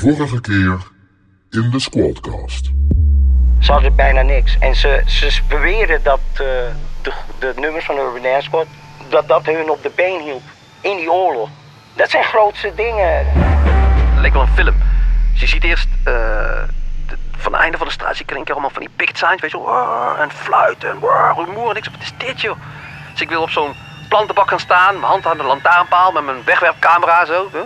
Vorige keer in de Squadcast. Ze hadden bijna niks. En ze, ze beweren dat eh, de, de nummers van Urban Dance Squad... dat dat hun op de been hielp. In die oorlog. Dat zijn grootste dingen. Het leek wel een film. Dus je ziet eerst eh, de- van het einde van de straat zie keer allemaal van die picket signs, weet je wel. "Waar", En fluiten rumoer en niks. Wat is dit joh? Dus ik wil op zo'n plantenbak gaan staan, mijn hand aan de lantaarnpaal met mijn wegwerpcamera zo. hè.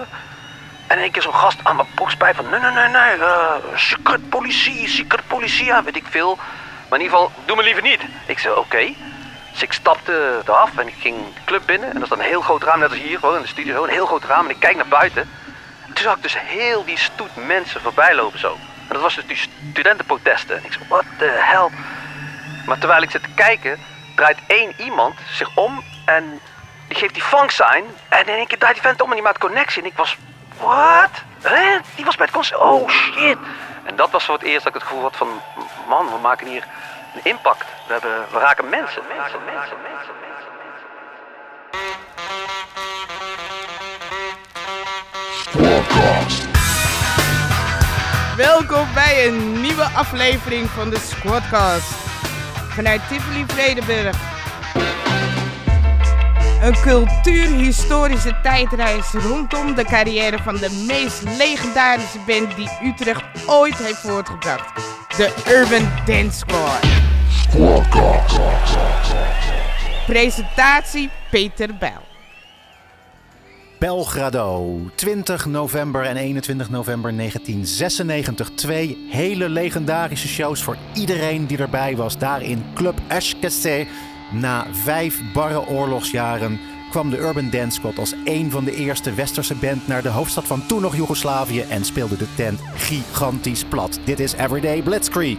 En één keer zo'n gast aan mijn box bij van nee, nee, nee, nee, eh, secret politie, secret politie, ja, weet ik veel. Maar in ieder geval, doe me liever niet. Ik zei oké. Dus ik stapte eraf en ik ging de club binnen. En dat is dan een heel groot raam, net als hier, gewoon in de studio, een heel groot raam. En ik kijk naar buiten. En toen zag ik dus heel die stoet mensen voorbij lopen zo. En dat was dus die studentenprotesten. En ik zei, what the hell? Maar terwijl ik zit te kijken, draait één iemand zich om en die geeft die funk sign. En in één keer draait die vent om en die maakt connectie. En ik was, what? Hè? Die was bij het concert. Oh shit. En dat was voor het eerst dat ik het gevoel had van, man, we maken hier een impact. We, hebben, we raken mensen, mensen, mensen, mensen, mensen. Squadcast. Welkom bij een nieuwe aflevering van de Squadcast. Vanuit Tivoli Vredenburg. Een cultuurhistorische tijdreis rondom de carrière van de meest legendarische band die Utrecht ooit heeft voortgebracht. De Urban Dance Squad. Presentatie Peter Bijl. Belgrado, 20 november en 21 november 1996. Twee hele legendarische shows voor iedereen die erbij was. Daar in Club Ashkese. Na vijf barre oorlogsjaren kwam de Urban Dance Squad als een van de eerste westerse band naar de hoofdstad van toen nog Joegoslavië en speelde de tent gigantisch plat. Dit is Everyday Blitzkrieg.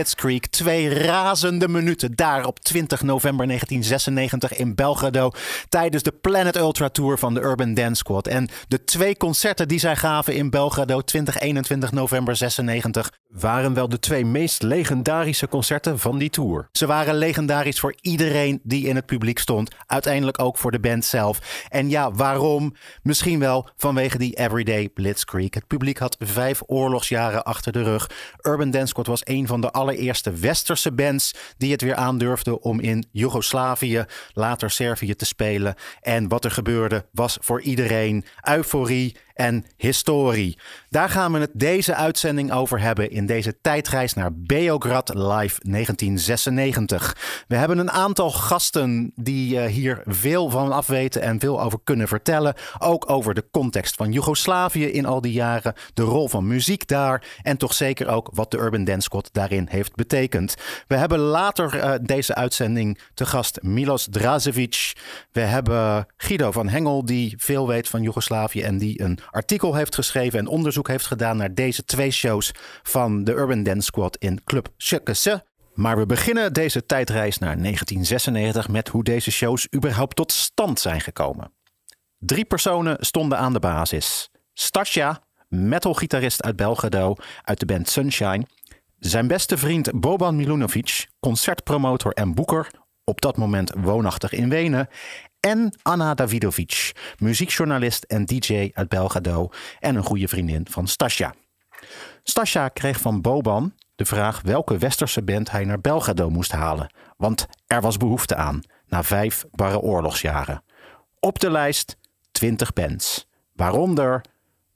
Everyday Blitzkrieg. Twee razende minuten daar op 20 november 1996 in Belgrado. Tijdens de Planet Ultra Tour van de Urban Dance Squad. En de twee concerten die zij gaven in Belgrado 20 21 november 96 waren wel de twee meest legendarische concerten van die tour. Ze waren legendarisch voor iedereen die in het publiek stond. Uiteindelijk ook voor de band zelf. En ja, waarom? Misschien wel vanwege die Everyday Blitzkrieg. Het publiek had vijf oorlogsjaren achter de rug. Urban Dance Squad was een van de allereerste westerse bands die het weer aandurfden om in Joegoslavië, later Servië te spelen. En wat er gebeurde was voor iedereen euforie en historie. Daar gaan we het deze uitzending over hebben in deze tijdreis naar Beograd Live 1996. We hebben een aantal gasten die uh, hier veel van afweten en veel over kunnen vertellen. Ook over de context van Joegoslavië in al die jaren, de rol van muziek daar en toch zeker ook wat de Urban Dance Squad daarin heeft betekend. We hebben later uh, deze uitzending te gast Milos Drazevic. We hebben Guido van Hengel die veel weet van Joegoslavië en die een artikel heeft geschreven en onderzoek heeft gedaan naar deze twee shows van de Urban Dance Squad in Club Tjekkese. Maar we beginnen deze tijdreis naar 1996 met hoe deze shows überhaupt tot stand zijn gekomen. Drie personen stonden aan de basis. Stasja, metalgitarist uit Belgrado uit de band Sunshine. Zijn beste vriend Boban Milunovic, concertpromotor en boeker, op dat moment woonachtig in Wenen. En Anna Davidovic, muziekjournalist en DJ uit Belgrado en een goede vriendin van Stasja. Stasja kreeg van Boban de vraag welke westerse band hij naar Belgrado moest halen, want er was behoefte aan na vijf barre oorlogsjaren. Op de lijst 20 bands, waaronder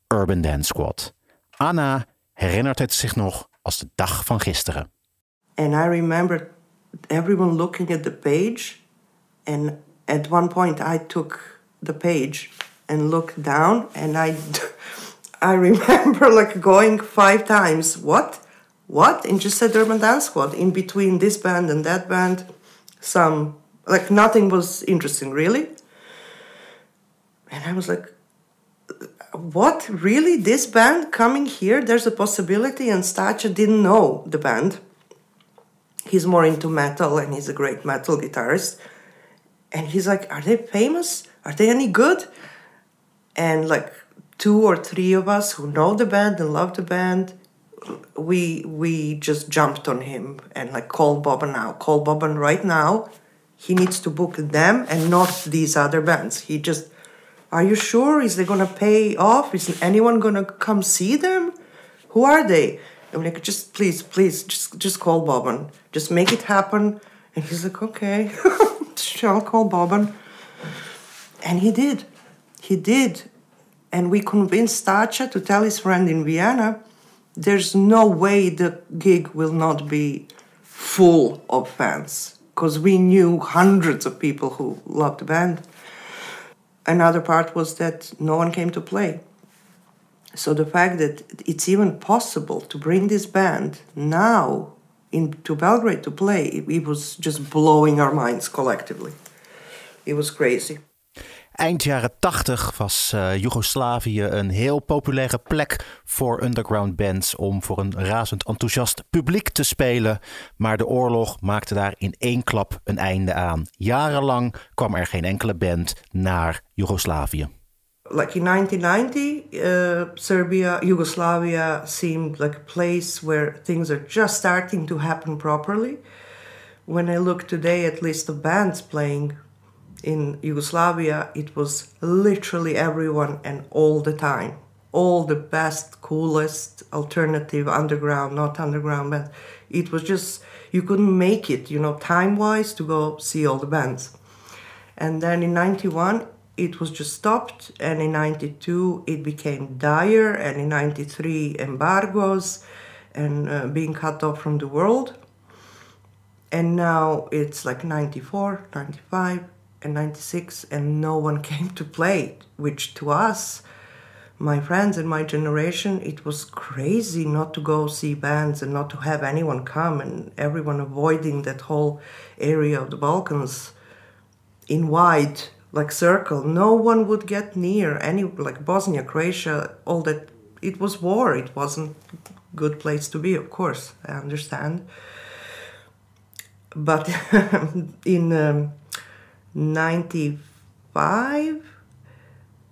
Urban Dance Squad. Anna herinnert het zich nog als de dag van gisteren. And I remember everyone looking at the page and at one point I took the page and looked down and I I remember like going five times what? What? and just said urban dance squad in between this band and that band some like nothing was interesting really. And I was like what? Really? This band coming here? There's a possibility? And Stacha didn't know the band. He's more into metal and he's a great metal guitarist and he's like are they famous? Are they any good? And like two or three of us who know the band and love the band we we just jumped on him and like call Boban now call Boban right now he needs to book them and not these other bands. He just are you sure? Is they gonna pay off? Is anyone gonna come see them? Who are they? I'm like just please please just just call Boban just make it happen and he's like okay I'll call Boban and he did he did and we convinced Stacha to tell his friend in Vienna there's no way the gig will not be full of fans because we knew hundreds of people who loved the band. Another part was that no one came to play. So the fact that it's even possible to bring this band now into Belgrade to play, it was just blowing our minds collectively. It was crazy. Eind jaren 80 was uh, Joegoslavië een heel populaire plek voor underground bands om voor een razend enthousiast publiek te spelen. Maar de oorlog maakte daar in één klap een einde aan. Jarenlang kwam er geen enkele band naar Joegoslavië. Like in 1990, uh, Serbia, Yugoslavia seemed like a place where things are just starting to happen properly. When I look today at least the bands playing in Yugoslavia, it was literally everyone and all the time. All the best, coolest alternative underground, not underground but It was just, you couldn't make it, you know, time wise to go see all the bands. And then in 91, it was just stopped. And in 92, it became dire. And in 93, embargoes and uh, being cut off from the world. And now it's like 94, 95 and 96 and no one came to play which to us my friends and my generation it was crazy not to go see bands and not to have anyone come and everyone avoiding that whole area of the balkans in wide like circle no one would get near any like bosnia croatia all that it was war it wasn't good place to be of course i understand. But in um, 95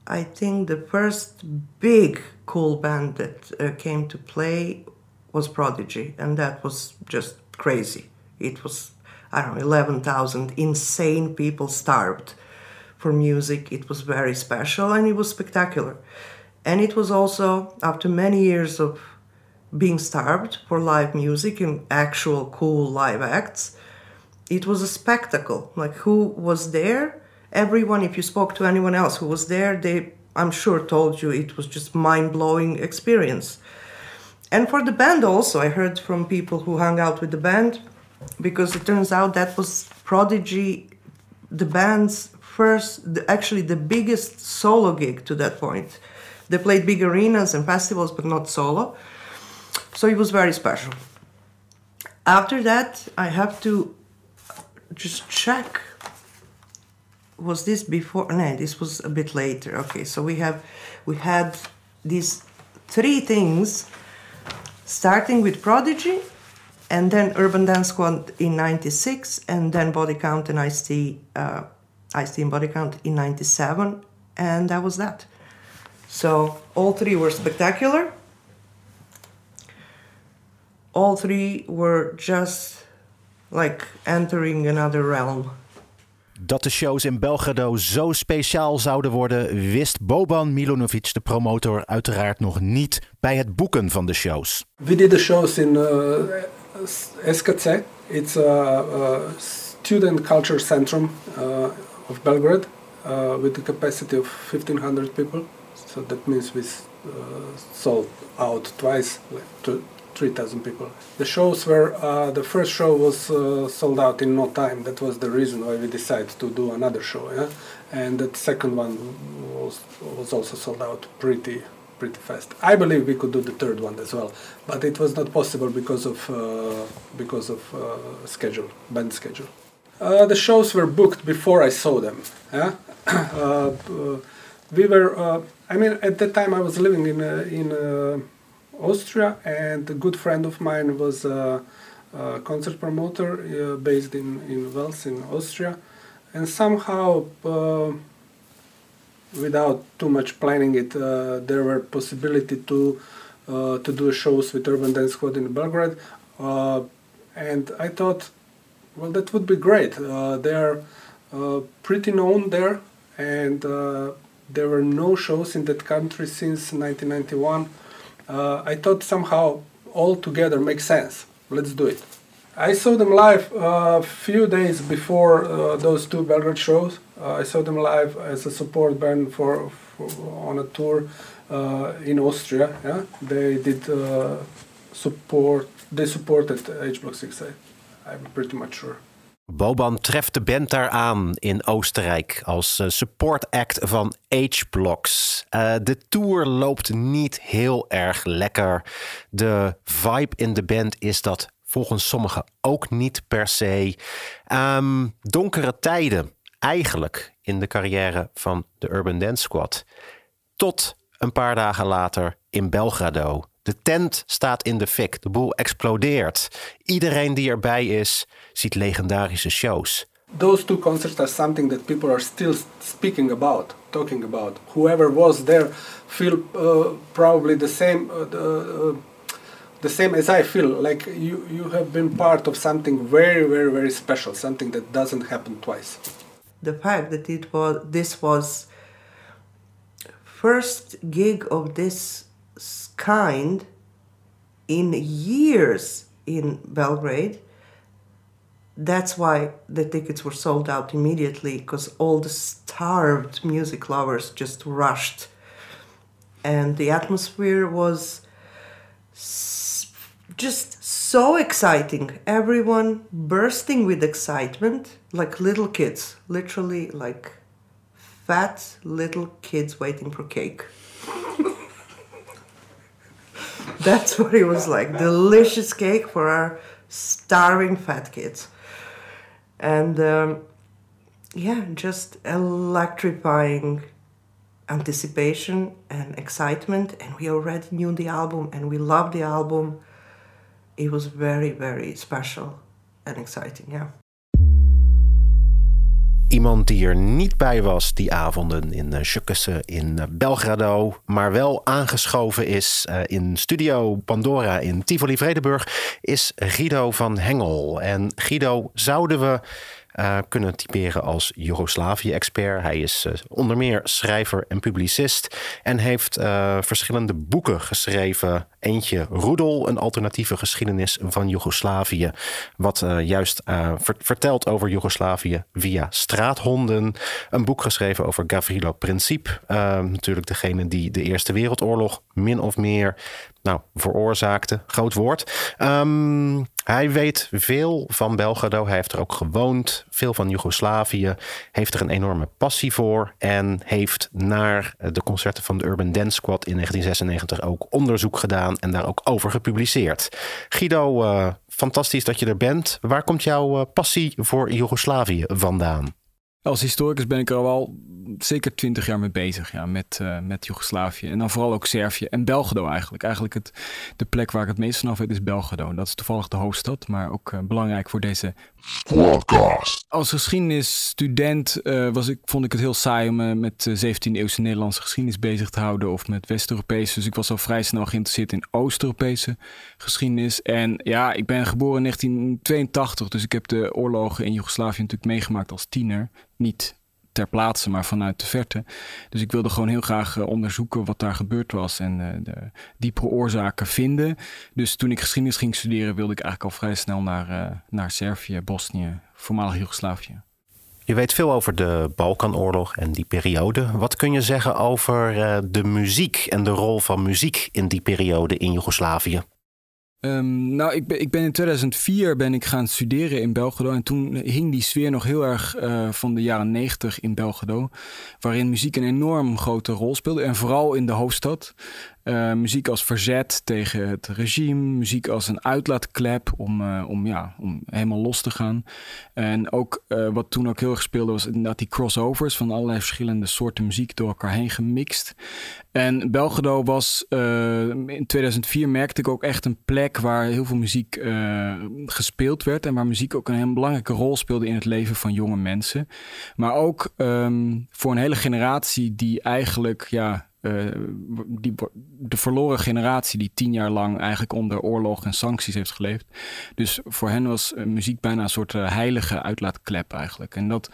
i think the first big cool band that uh, came to play was prodigy and that was just crazy. It was i don't know 11000 insane people starved for music it was very special and it was spectacular and it was also after many years of being starved for live music and actual cool live acts it was a spectacle. Like who was there? Everyone, if you spoke to anyone else who was there, they I'm sure told you it was just mind-blowing experience. And for the band also, I heard from people who hung out with the band, because it turns out that was Prodigy, the band's first, actually the biggest solo gig to that point. They played big arenas and festivals, but not solo. So it was very special. After that, I have to just check. Was this before? No, this was a bit later. Okay, so we have, we had these three things, starting with Prodigy, and then Urban Dance Squad in '96, and then Body Count and Ice T, uh, T and Body Count in '97, and that was that. So all three were spectacular. All three were just like entering another realm. Dat de shows in Belgrado zo speciaal zouden worden, wist Boban Milonovic, de promotor, uiteraard nog niet bij het boeken van de shows. We did the shows in uh, SKC. It's a, a student culture centrum uh, of Belgrade uh, with a capacity of 1500 people. So that means we uh, sold out twice, like 3,000 people. The shows were, uh, the first show was uh, sold out in no time. That was the reason why we decided to do another show. Yeah? And the second one was, was also sold out pretty pretty fast. I believe we could do the third one as well, but it was not possible because of uh, because of uh, schedule, band schedule. Uh, the shows were booked before I saw them. Yeah, uh, we were. I mean, at that time I was living in in Austria, and a good friend of mine was a, a concert promoter uh, based in, in Wels in Austria. And somehow, uh, without too much planning it, uh, there were possibility to uh, to do shows with Urban Dance Squad in Belgrade. Uh, and I thought, well, that would be great. Uh, they are pretty known there, and there were no shows in that country since 1991 uh, I thought somehow all together makes sense. Let's do it. I saw them live a few days before uh, those two Belgrade shows. Uh, I saw them live as a support band for, for on a tour uh, in Austria. Yeah, they did uh, support. They supported H Block 6. I, I'm pretty much sure. Boban treft de band daar aan in Oostenrijk als uh, support act van H-Blocks. Uh, de tour loopt niet heel erg lekker. De vibe in de band is dat volgens sommigen ook niet per se. Um, donkere tijden eigenlijk in de carrière van de Urban Dance Squad. Tot een paar dagen later in Belgrado. De tent staat in de fik, de boel explodeert. Iedereen die erbij is, ziet legendarische shows. Those two concerts are something that people are still speaking about, talking about. Whoever was there feel uh, probably the same uh, the, uh, the same as I feel. Like you you have been part of something very very very special, something that doesn't happen twice. The fact that it was this was first gig of this kind in years in Belgrade. That's why the tickets were sold out immediately because all the starved music lovers just rushed. And the atmosphere was just so exciting. Everyone bursting with excitement, like little kids, literally like fat little kids waiting for cake. That's what it was like. Delicious cake for our starving fat kids. And um, yeah, just electrifying anticipation and excitement. And we already knew the album and we loved the album. It was very, very special and exciting, yeah. Iemand die er niet bij was die avonden in uh, in uh, Belgrado, maar wel aangeschoven is uh, in Studio Pandora in Tivoli Vredenburg, is Guido van Hengel. En Guido, zouden we kunnen typeren als Joegoslavië-expert. Hij is onder meer schrijver en publicist en heeft verschillende boeken geschreven. Eentje Roedel, een alternatieve geschiedenis van Joegoslavië, wat juist ver vertelt over Joegoslavië via straathonden. Een boek geschreven over Gavrilo Princip, natuurlijk degene die de Eerste Wereldoorlog min of meer nou, veroorzaakte. Groot woord. Um, hij weet veel van Belgrado. Hij heeft er ook gewoond. Veel van Joegoslavië. Heeft er een enorme passie voor. En heeft naar de concerten van de Urban Dance Squad in 1996 ook onderzoek gedaan. En daar ook over gepubliceerd. Guido, uh, fantastisch dat je er bent. Waar komt jouw uh, passie voor Joegoslavië vandaan? Als historicus ben ik er al zeker twintig jaar mee bezig, ja, met, uh, met Joegoslavië. En dan vooral ook Servië en Belgrado eigenlijk. Eigenlijk het, de plek waar ik het meest vanaf weet is Belgrado. Dat is toevallig de hoofdstad, maar ook uh, belangrijk voor deze podcast. Als geschiedenisstudent uh, was ik, vond ik het heel saai om me met 17e-eeuwse Nederlandse geschiedenis bezig te houden of met West-Europese. Dus ik was al vrij snel geïnteresseerd in Oost-Europese geschiedenis. En ja, ik ben geboren in 1982, dus ik heb de oorlogen in Joegoslavië natuurlijk meegemaakt als tiener. Niet ter plaatse, maar vanuit de verte. Dus ik wilde gewoon heel graag uh, onderzoeken wat daar gebeurd was en uh, de diepere oorzaken vinden. Dus toen ik geschiedenis ging studeren, wilde ik eigenlijk al vrij snel naar, uh, naar Servië, Bosnië, voormalig Joegoslavië. Je weet veel over de Balkanoorlog en die periode. Wat kun je zeggen over de muziek en de rol van muziek in die periode in Joegoslavië? Um, nou, ik ben, ik ben in 2004 ben ik gaan studeren in Belgrado. En toen hing die sfeer nog heel erg uh, van de jaren 90 in Belgrado. Waarin muziek een enorm grote rol speelde. En vooral in de hoofdstad. Uh, muziek als verzet tegen het regime. Muziek als een uitlaatklep om, uh, om, ja, om helemaal los te gaan. En ook uh, wat toen ook heel erg speelde was inderdaad die crossovers van allerlei verschillende soorten muziek door elkaar heen gemixt. En Belgrado was in 2004 merkte ik ook echt een plek waar heel veel muziek gespeeld werd. En waar muziek ook een heel belangrijke rol speelde in het leven van jonge mensen. Maar ook um, voor een hele generatie die eigenlijk ja, uh, die, de verloren generatie die tien jaar lang eigenlijk onder oorlog en sancties heeft geleefd. Dus voor hen was uh, muziek bijna een soort uh, heilige uitlaatklep eigenlijk. En dat,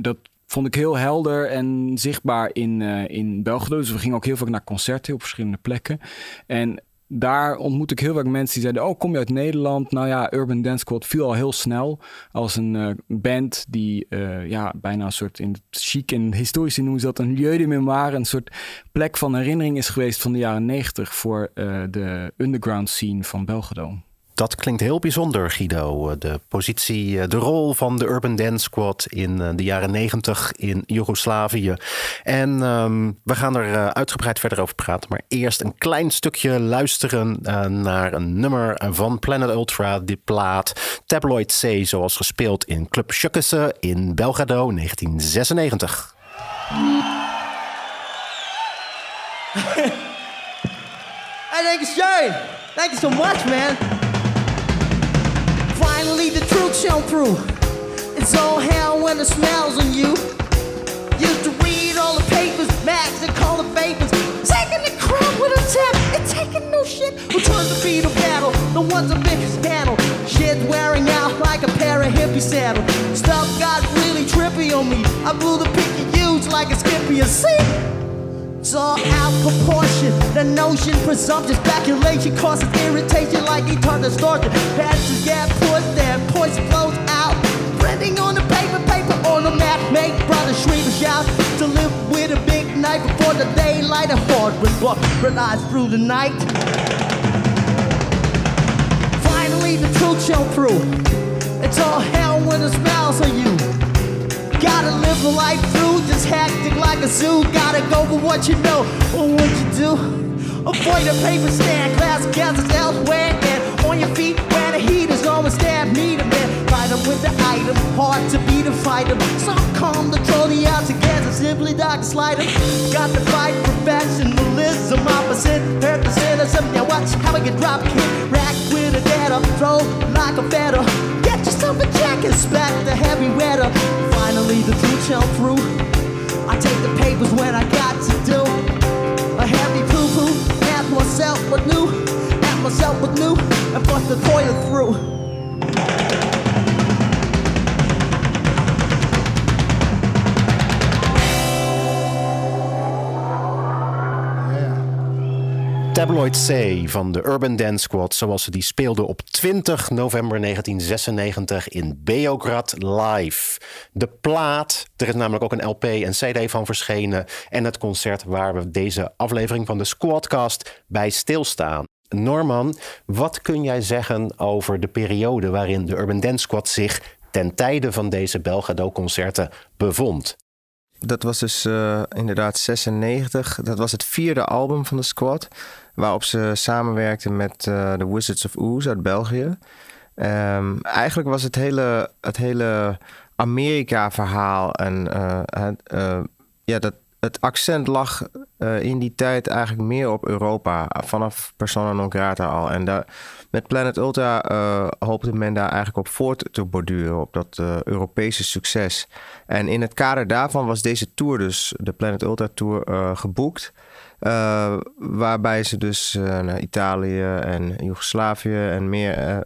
dat vond ik heel helder en zichtbaar in, in België. Dus we gingen ook heel vaak naar concerten op verschillende plekken. En daar ontmoet ik heel vaak mensen die zeiden: Oh, kom je uit Nederland? Nou ja, Urban Dance Squad viel al heel snel als een uh, band die uh, ja, bijna een soort in chic en historisch noemen ze dat een lieu de mémoire, een soort plek van herinnering is geweest van de jaren negentig voor uh, de underground scene van Belgrado. Dat klinkt heel bijzonder, Guido. De positie, de rol van de Urban Dance Squad in de jaren negentig in Joegoslavië. En um, we gaan er uitgebreid verder over praten. Maar eerst een klein stukje luisteren naar een nummer van Planet Ultra. Die plaat Tabloid C, zoals gespeeld in Club Sjukkese in Belgrado 1996. Hey, thank you. Thank you so much, man. Finally, the truth shone through. It's all hell when it smells on you. Used to read all the papers, mags, and call the vapors. Taking the crowd with a tap and taking no shit. Who turns the beat of battle? The ones make us battle. Shit's wearing out like a pair of hippie saddles. Stuff got really trippy on me. I blew the picky huge like a skippy a see. It's all out proportion. The notion, presumption, speculation causes irritation like eternal distortion. Passions get put there, poison flows out. Printing on the paper, paper on the map. Make brothers scream and shout. To live with a big knife before the daylight. A hard red eyes through the night. Finally, the truth shone through. It's all hell when it smells on you. Gotta live life through, just hectic like a zoo. Gotta go for what you know or what you do. Avoid a paper stand, glass gases elsewhere. And on your feet where the heat is always there. Meet a man, fight them with the item. Hard to beat and fight them. Some calm, the odds against simply dark slide them. Got to fight professionalism, opposite purpositism. Now watch how I get dropped. rack with a data, throw like a feather. Get yourself a jacket, inspect the heavy weather. Finally, the truth shone through. I take the papers when I got to do a heavy poo poo. Ask myself what new, ask myself what new, and bust the toilet through. Tabloid C van de Urban Dance Squad, zoals ze die speelden op 20 november 1996 in Beograd live. De plaat, er is namelijk ook een LP en CD van verschenen. En het concert waar we deze aflevering van de Squadcast bij stilstaan. Norman, wat kun jij zeggen over de periode waarin de Urban Dance Squad zich ten tijde van deze Belgrado-concerten bevond? Dat was dus uh, inderdaad 96. Dat was het vierde album van de squad. Waarop ze samenwerkten met uh, The Wizards of Oz uit België. Um, eigenlijk was het hele, het hele Amerika-verhaal en uh, ja, dat, het accent lag in die tijd eigenlijk meer op Europa. Vanaf Persona non grata al. En met Planet Ultra hoopte men daar eigenlijk op voort te borduren, op dat Europese succes. En in het kader daarvan was deze tour dus, de Planet Ultra Tour, geboekt. waarbij ze dus naar Italië en Joegoslavië en meer,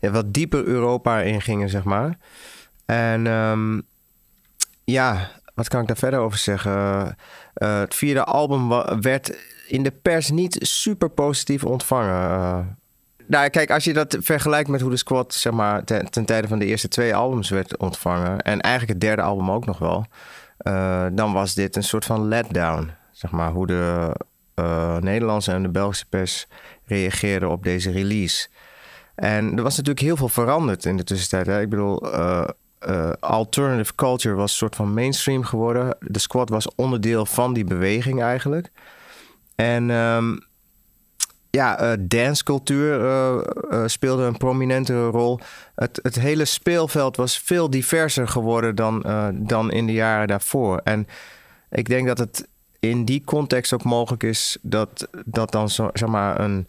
ja, wat dieper Europa ingingen, zeg maar. En um, ja, wat kan ik daar verder over zeggen? het vierde album werd in de pers niet super positief ontvangen. Nou, kijk, als je dat vergelijkt met hoe de squad zeg maar, ten, ten tijde van de eerste twee albums werd ontvangen, en eigenlijk het derde album ook nog wel, dan was dit een soort van letdown. Zeg maar, hoe de uh, Nederlandse en de Belgische pers reageerden op deze release. En er was natuurlijk heel veel veranderd in de tussentijd. Ik bedoel, uh, alternative culture was een soort van mainstream geworden. De squad was onderdeel van die beweging eigenlijk. En um, ja, dancecultuur speelde een prominente rol. Het, het hele speelveld was veel diverser geworden dan, dan in de jaren daarvoor. En ik denk dat het in die context ook mogelijk is dat, dat dan zo, zeg maar een,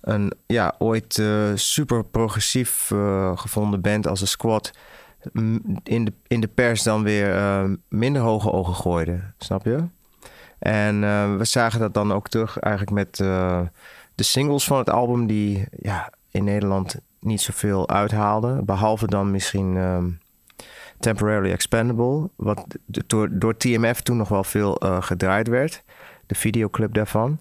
een ja, ooit super progressief gevonden band als een squad in de, in de pers dan weer minder hoge ogen gooide. Snap je? En we zagen dat dan ook terug eigenlijk met de singles van het album die ja, in Nederland niet zoveel uithaalden. Behalve dan misschien um, Temporarily Expendable. Wat door, door TMF toen nog wel veel uh, gedraaid werd. De videoclip daarvan.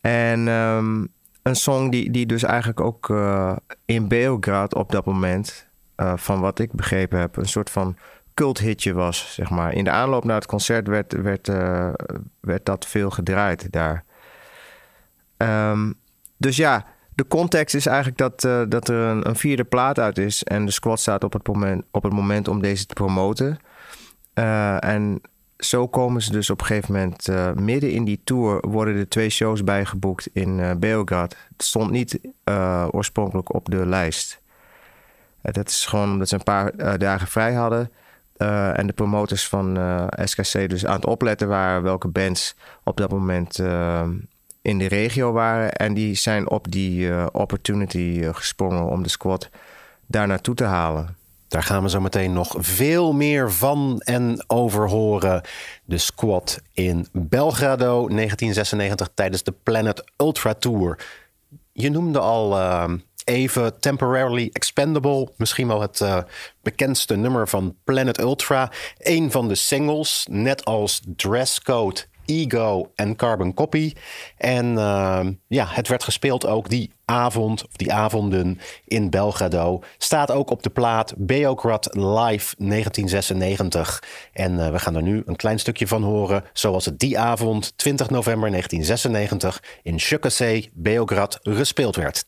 En um, een song die, die dus eigenlijk ook uh, in Beograd op dat moment... Uh, van wat ik begrepen heb, een soort van culthitje was, zeg maar. In de aanloop naar het concert werd, werd, werd dat veel gedraaid daar. Um, dus ja, de context is eigenlijk dat, uh, dat er een, een, vierde plaat uit is. En de squad staat op het moment, op het moment om deze te promoten. Uh, en zo komen ze dus op een gegeven moment uh, midden in die tour worden er twee shows bijgeboekt in Beograd. Het stond niet oorspronkelijk op de lijst. dat is gewoon omdat ze een paar dagen vrij hadden. en de promotors van SKC dus aan het opletten waren welke bands op dat moment in de regio waren. En die zijn op die uh, opportunity uh, gesprongen om de squad daar naartoe te halen. Daar gaan we zo meteen nog veel meer van en over horen. De squad in Belgrado 1996 tijdens de Planet Ultra Tour. Je noemde al uh, even Temporarily Expendable. Misschien wel het bekendste nummer van Planet Ultra. Een van de singles, net als Dresscode Ego en Carbon Copy. En uh, ja, het werd gespeeld ook die avond, of die avonden in Belgrado. Staat ook op de plaat Beograd Live 1996. En uh, we gaan er nu een klein stukje van horen, zoals het die avond, 20 november 1996, in Shukasey, Beograd, gespeeld werd.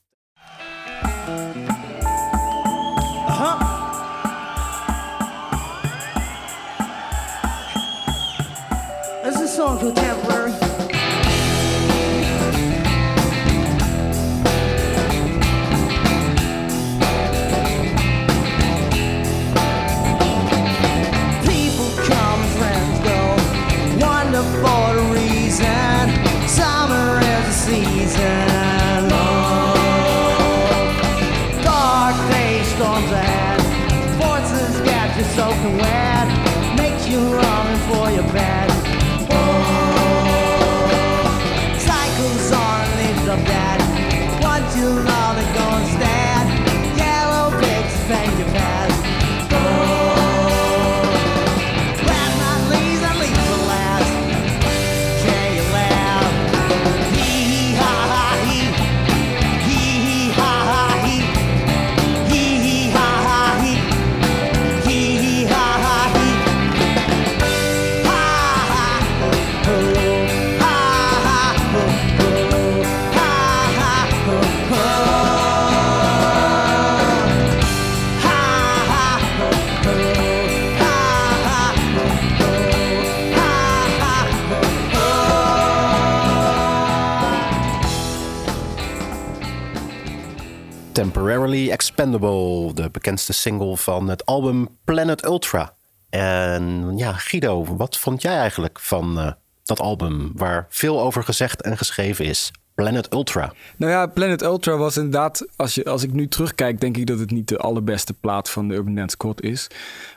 Expendable, de bekendste single van het album Planet Ultra. En ja, Guido, wat vond jij eigenlijk van uh, dat album waar veel over gezegd en geschreven is? Planet Ultra. Nou ja, Planet Ultra was inderdaad, als, je, als ik nu terugkijk, denk ik dat het niet de allerbeste plaat van de Urban Dance Squad is.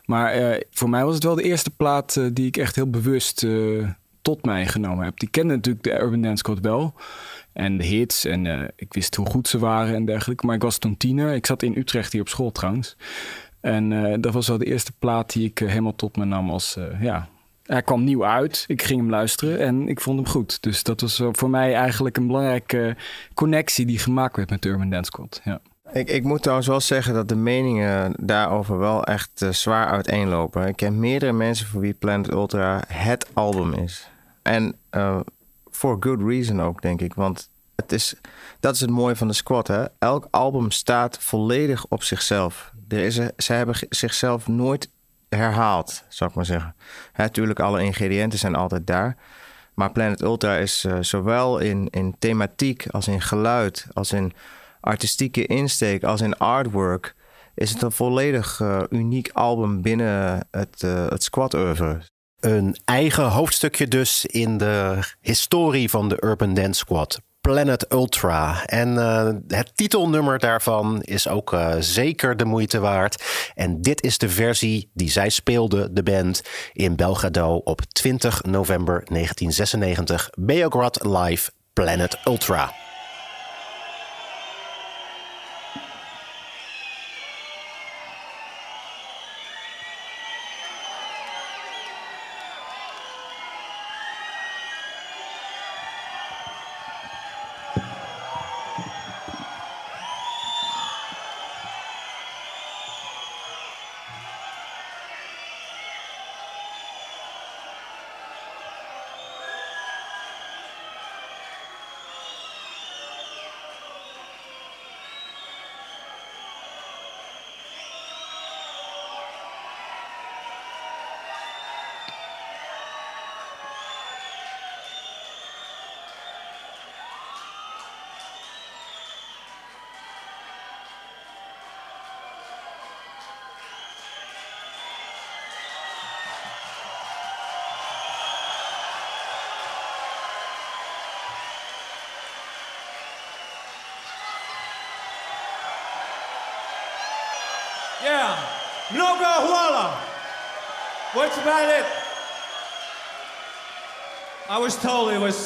Maar uh, voor mij was het wel de eerste plaat uh, die ik echt heel bewust tot mij genomen heb. Die kende natuurlijk de Urban Dance Squad wel. En de hits. En uh, ik wist hoe goed ze waren en dergelijke. Maar ik was toen tiener. Ik zat in Utrecht hier op school trouwens. En uh, dat was wel de eerste plaat die ik uh, helemaal tot me nam als... ja, hij kwam nieuw uit. Ik ging hem luisteren en ik vond hem goed. Dus dat was voor mij eigenlijk een belangrijke connectie die gemaakt werd met Urban Dance Squad. Ja. Ik, ik moet trouwens wel zeggen dat de meningen daarover wel echt uh, zwaar uiteenlopen. Ik ken meerdere mensen voor wie Planet Ultra het album is. En for good reason ook, denk ik. Want het is, dat is het mooie van de squad. Hè? Elk album staat volledig op zichzelf. Er is, ze hebben zichzelf nooit herhaald, zou ik maar zeggen. Natuurlijk, alle ingrediënten zijn altijd daar. Maar Planet Ultra is uh, zowel in, in thematiek als in geluid, als in artistieke insteek, als in artwork. Is het een volledig uh, uniek album binnen het, uh, het squad-oeuvre. Een eigen hoofdstukje dus in de historie van de Urban Dance Squad. Planet Ultra. En uh, het titelnummer daarvan is ook uh, zeker de moeite waard. En dit is de versie die zij speelde, de band, in Belgrado op 20 november 1996. Beograd Live Planet Ultra.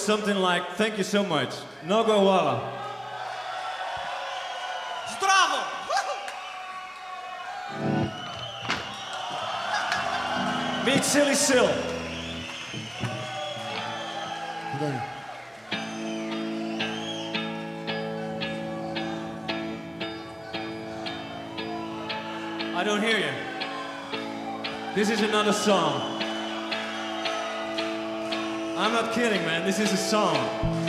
Something like, thank you so much. Mnoga Huala. Stravo! Meet silly sill. I don't hear you. This is another song. I'm not kidding, man. This is a song.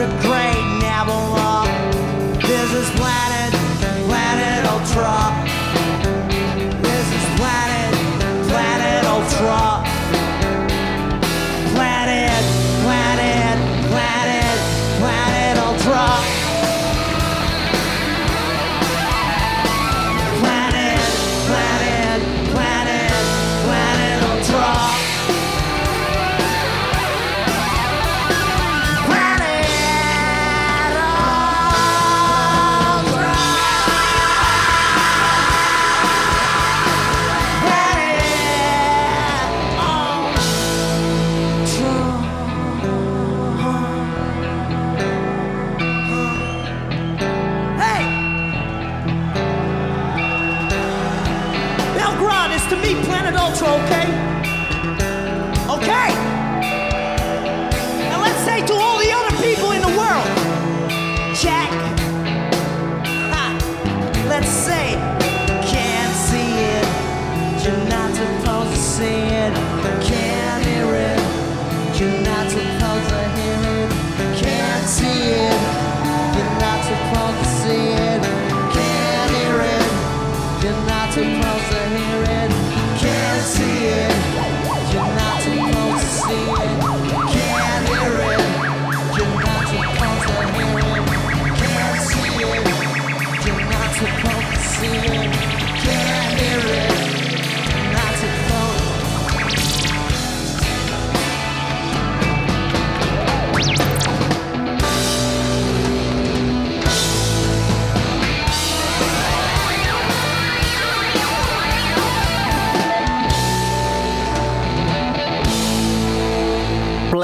A great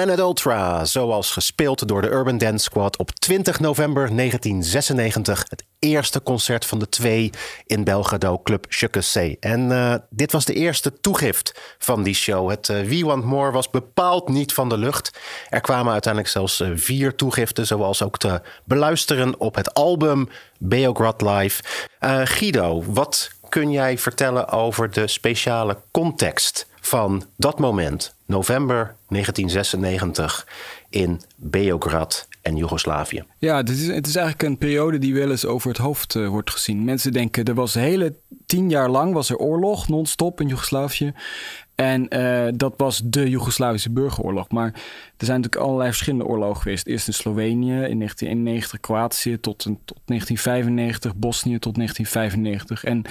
Planet Ultra, zoals gespeeld door de Urban Dance Squad op 20 november 1996. Het eerste concert van de twee in Belgrado Club Chukkesee. En eh, dit was de eerste toegift van die show. Het eh, We Want More was bepaald niet van de lucht. Er kwamen uiteindelijk zelfs eh, vier toegiften, zoals ook te beluisteren op het album Beograd Live. Guido, wat kun jij vertellen over de speciale context van dat moment, november 1996, in Beograd en Joegoslavië? Ja, het is, het is eigenlijk een periode die wel eens over het hoofd eh, wordt gezien. Mensen denken, er was hele tien jaar lang was er oorlog, non-stop in Joegoslavië. En eh, dat was de Joegoslavische burgeroorlog. Maar er zijn natuurlijk allerlei verschillende oorlogen geweest. Eerst in Slovenië in 1991, Kroatië tot, tot 1995, Bosnië tot 1995. En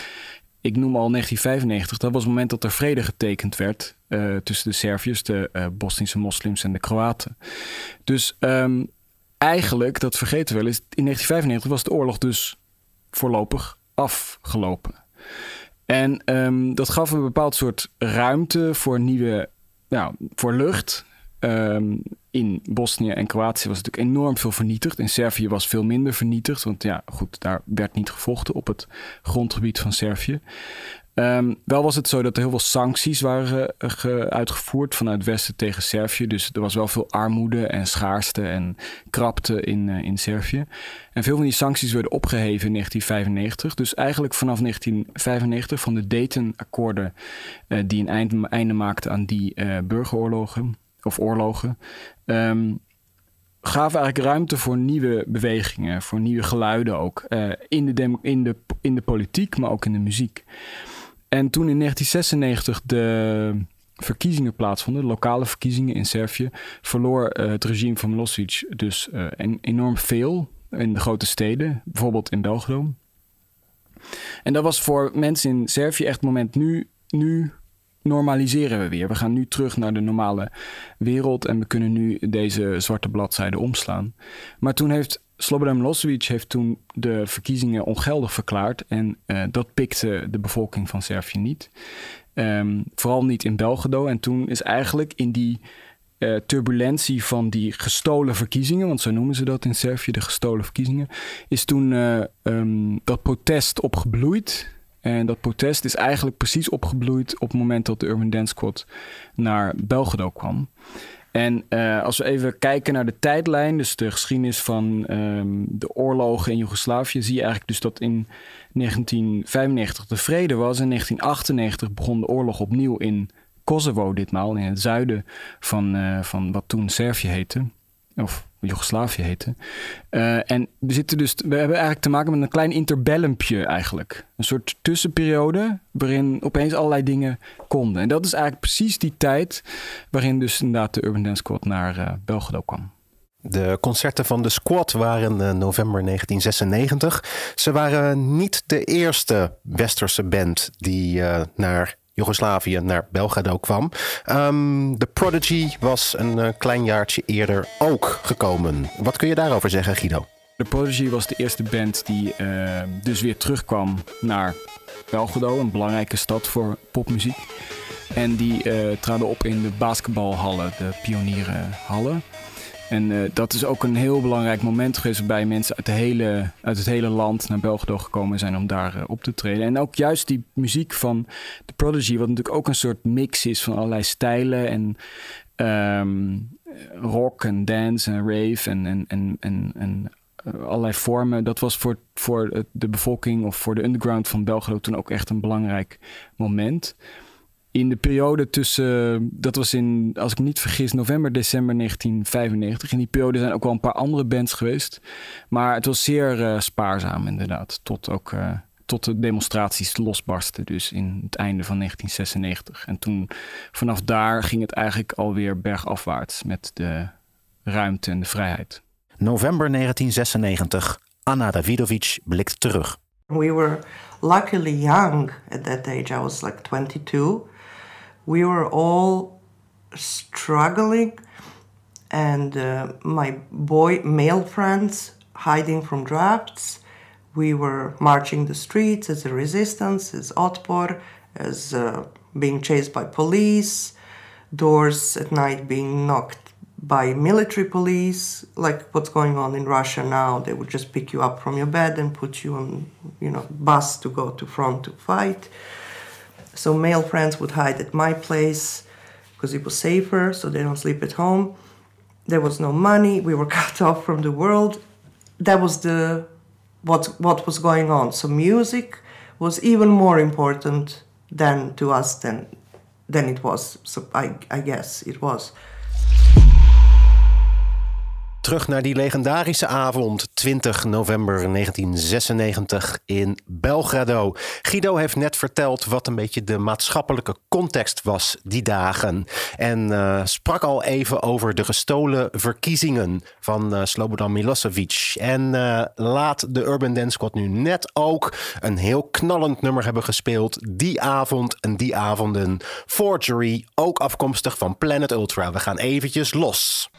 ik noem al 1995, dat was het moment dat er vrede getekend werd eh, tussen de Serviërs, de eh, Bosnische moslims en de Kroaten. Dus ehm, eigenlijk, dat vergeten we wel eens, in 1995 was de oorlog dus voorlopig afgelopen. En ehm, dat gaf een bepaald soort ruimte voor nieuwe, nou, voor lucht. Ehm, in Bosnië en Kroatië was natuurlijk enorm veel vernietigd. In Servië was veel minder vernietigd. Want ja, goed, daar werd niet gevochten op het grondgebied van Servië. Ehm, wel was het zo dat er heel veel sancties waren eh, ge- uitgevoerd vanuit Westen tegen Servië. Dus er was wel veel armoede en schaarste en krapte in, eh, in Servië. En veel van die sancties werden opgeheven in 1995. Dus eigenlijk vanaf 1995 van de Dayton-akkoorden eh, die een eind, einde maakten aan die burgeroorlogen of oorlogen. ehm, gaven eigenlijk ruimte voor nieuwe bewegingen, voor nieuwe geluiden ook. eh, in, de in, de, in de politiek, maar ook in de muziek. En toen in 1996 de verkiezingen plaatsvonden, de lokale verkiezingen in Servië, verloor eh, het regime van Milosevic dus eh, en- enorm veel in de grote steden, bijvoorbeeld in Belgrado. En dat was voor mensen in Servië echt het moment nu, nu normaliseren we weer. We gaan nu terug naar de normale wereld en we kunnen nu deze zwarte bladzijde omslaan. Maar toen heeft Slobodan Milosevic heeft toen de verkiezingen ongeldig verklaard en eh, dat pikte de bevolking van Servië niet. Ehm, vooral niet in Belgrado. En toen is eigenlijk in die eh, turbulentie van die gestolen verkiezingen, want zo noemen ze dat in Servië, de gestolen verkiezingen, is toen eh, ehm, dat protest opgebloeid. En dat protest is eigenlijk precies opgebloeid op het moment dat de Urban Dance Squad naar Belgrado kwam. En uh, als we even kijken naar de tijdlijn, dus de geschiedenis van um, de oorlogen in Joegoslavië, zie je eigenlijk dus dat in 1995 de vrede was. In 1998 begon de oorlog opnieuw in Kosovo, ditmaal in het zuiden van, uh, van wat toen Servië heette. Of Joegoslavië heette. Uh, en we zitten dus, we hebben eigenlijk te maken met een klein interbellumpje eigenlijk. Een soort tussenperiode waarin opeens allerlei dingen konden. En dat is eigenlijk precies die tijd waarin dus inderdaad de Urban Dance Squad naar uh, Belgrado kwam. De concerten van de Squad waren in november 1996. Ze waren niet de eerste westerse band die uh, naar Joegoslavië naar Belgrado kwam. Um, The Prodigy was een uh, klein jaartje eerder ook gekomen. Wat kun je daarover zeggen, Guido? The Prodigy was de eerste band die uh, dus weer terugkwam naar Belgrado, een belangrijke stad voor popmuziek. En die uh, traden op in de basketbalhallen, de pionierenhallen. En uh, dat is ook een heel belangrijk moment geweest waarbij mensen uit, de hele, uit het hele land naar Belgrado gekomen zijn om daar uh, op te treden. En ook juist die muziek van The Prodigy, wat natuurlijk ook een soort mix is van allerlei stijlen en um, rock en dance en rave en, en, en, en, en uh, allerlei vormen. Dat was voor, voor de bevolking of voor de underground van Belgrado toen ook echt een belangrijk moment in de periode tussen, dat was in, als ik me niet vergis, november, december 1995. In die periode zijn ook wel een paar andere bands geweest. Maar het was zeer uh, spaarzaam inderdaad. Tot ook uh, tot de demonstraties losbarsten, dus in het einde van 1996. En toen, vanaf daar ging het eigenlijk alweer bergafwaarts met de ruimte en de vrijheid. November 1996. Anna Davidovic blikt terug. We were luckily young at that age. I was like 22. We were all struggling and uh, my boy male friends hiding from drafts. We were marching the streets as a resistance as otpor as uh, being chased by police doors at night being knocked by military police. Like what's going on in russia now? They would just pick you up from your bed and put you on you know bus to go to front to fight so male friends would hide at my place because it was safer, so they don't sleep at home. There was no money. We were cut off from the world. That was the what what was going on. So music was even more important than to us than than it was. So I I guess it was. Terug naar die legendarische avond, 20 november 1996 in Belgrado. Guido heeft net verteld wat een beetje de maatschappelijke context was die dagen. En uh, sprak al even over de gestolen verkiezingen van uh, Slobodan Milosevic. En uh, laat de Urban Dance Squad nu net ook een heel knallend nummer hebben gespeeld. Die avond en die avonden. Forgery, ook afkomstig van Planet Ultra. We gaan eventjes los.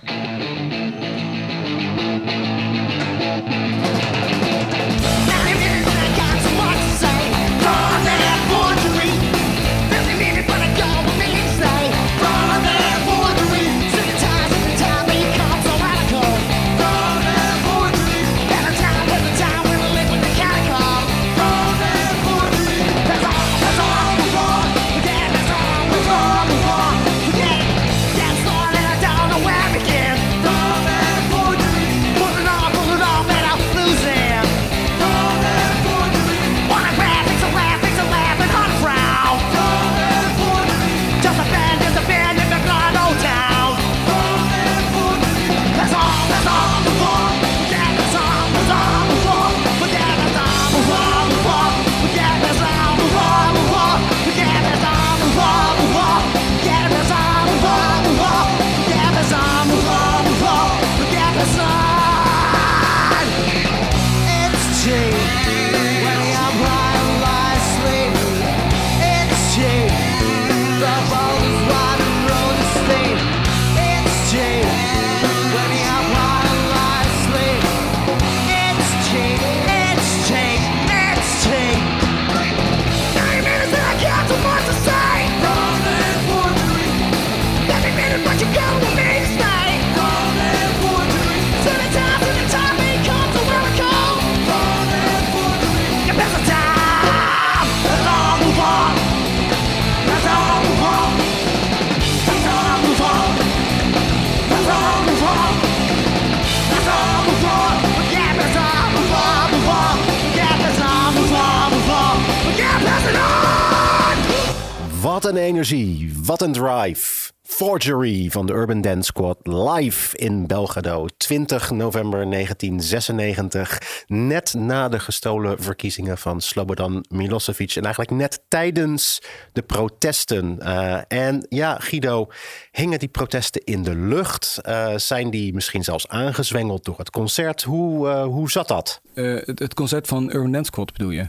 Wat een energie, wat een drive. Forgery van de Urban Dance Squad live in Belgrado. 20 november 1996. Net na de gestolen verkiezingen van Slobodan Milosevic. En eigenlijk net tijdens de protesten. Uh, en ja, Guido, hingen die protesten in de lucht? Uh, zijn die misschien zelfs aangezwengeld door het concert? Hoe, uh, hoe zat dat? Het, het, concert van Urban Dance Squad bedoel je?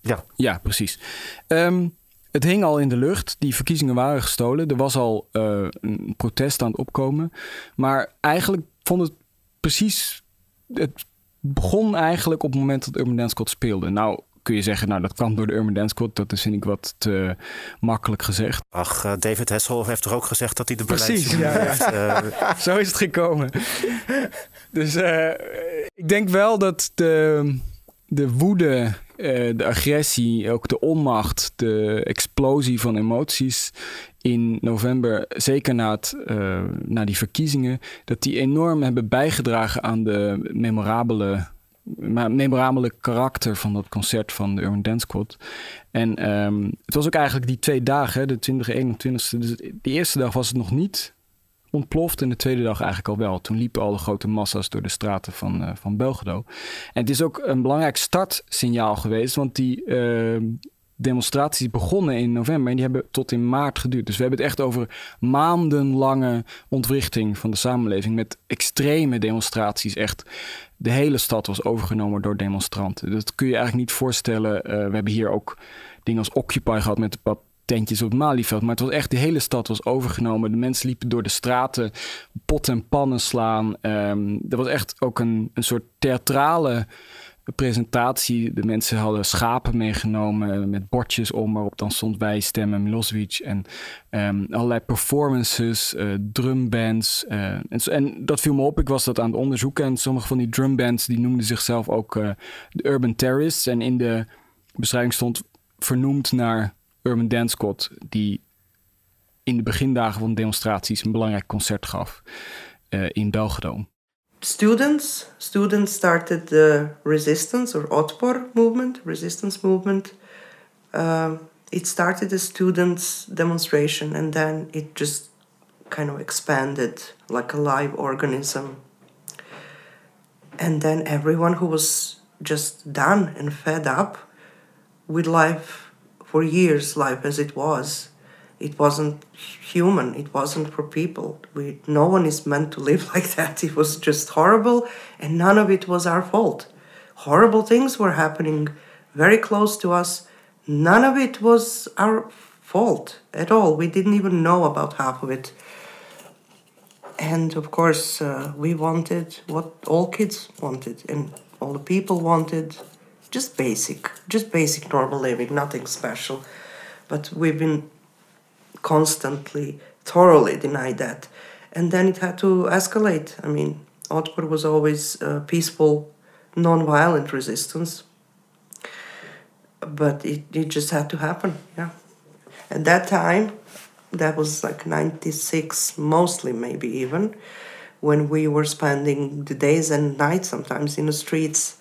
Ja. Ja, precies. Um, het hing al in de lucht. Die verkiezingen waren gestolen. Er was al uh, een protest aan het opkomen. Maar eigenlijk vond het precies. Het begon eigenlijk op het moment dat Urban Dance Squad speelde. Nou, kun je zeggen, nou dat kwam door de Urban Dance Squad. Dat is vind ik wat te makkelijk gezegd. Ach, uh, David Hessel heeft toch ook gezegd dat hij de Precies, ja, heeft. Uh... Zo is het gekomen. dus ik denk wel dat de, de woede uh, de agressie, ook de onmacht, de explosie van emoties in november, zeker na, het, uh, na die verkiezingen, dat die enorm hebben bijgedragen aan de memorabele, memorabele karakter van dat concert van de Urban Dance Squad. En um, het was ook eigenlijk die twee dagen, de 20 en 21ste. Dus de eerste dag was het nog niet ontploft. En de tweede dag eigenlijk al wel. Toen liepen al de grote massa's door de straten van, uh, van Belgrado. En het is ook een belangrijk startsignaal geweest, want die uh, demonstraties begonnen in november en die hebben tot in maart geduurd. Dus we hebben het echt over maandenlange ontwrichting van de samenleving met extreme demonstraties. Echt, de hele stad was overgenomen door demonstranten. Dat kun je eigenlijk niet voorstellen. Uh, we hebben hier ook dingen als Occupy gehad met de tentjes op het Malieveld. Maar het was echt, de hele stad was overgenomen. De mensen liepen door de straten, pot en pannen slaan. Um, er was echt ook een, een soort theatrale presentatie. De mensen hadden schapen meegenomen met bordjes om waarop dan stond wij stemmen Milosevic. En um, allerlei performances, uh, drumbands. Uh, en, dat viel me op. Ik was dat aan het onderzoeken. En sommige van die drumbands die noemden zichzelf ook uh, de Urban Terrorists. En in de beschrijving stond vernoemd naar Urban Dance die in de begindagen van demonstraties een belangrijk concert gaf uh, in Belgrado. Students, students started the resistance or Otpor movement, resistance movement. Uh, it started a students demonstration and then it just kind of expanded like a live organism. And then everyone who was just done and fed up with life for years life as it was. It wasn't human. It wasn't for people. We no one is meant to live like that. It was just horrible and none of it was our fault. Horrible things were happening very close to us. None of it was our fault at all. We didn't even know about half of it. And of course uh, we wanted what all kids wanted and all the people wanted just basic, just basic normal living, nothing special. But we've been constantly, thoroughly denied that. And then it had to escalate. I mean, Otpor was always a peaceful, non-violent resistance. But it, it just had to happen, yeah. At that time, that was like 96, mostly maybe even, when we were spending the days and nights sometimes in the streets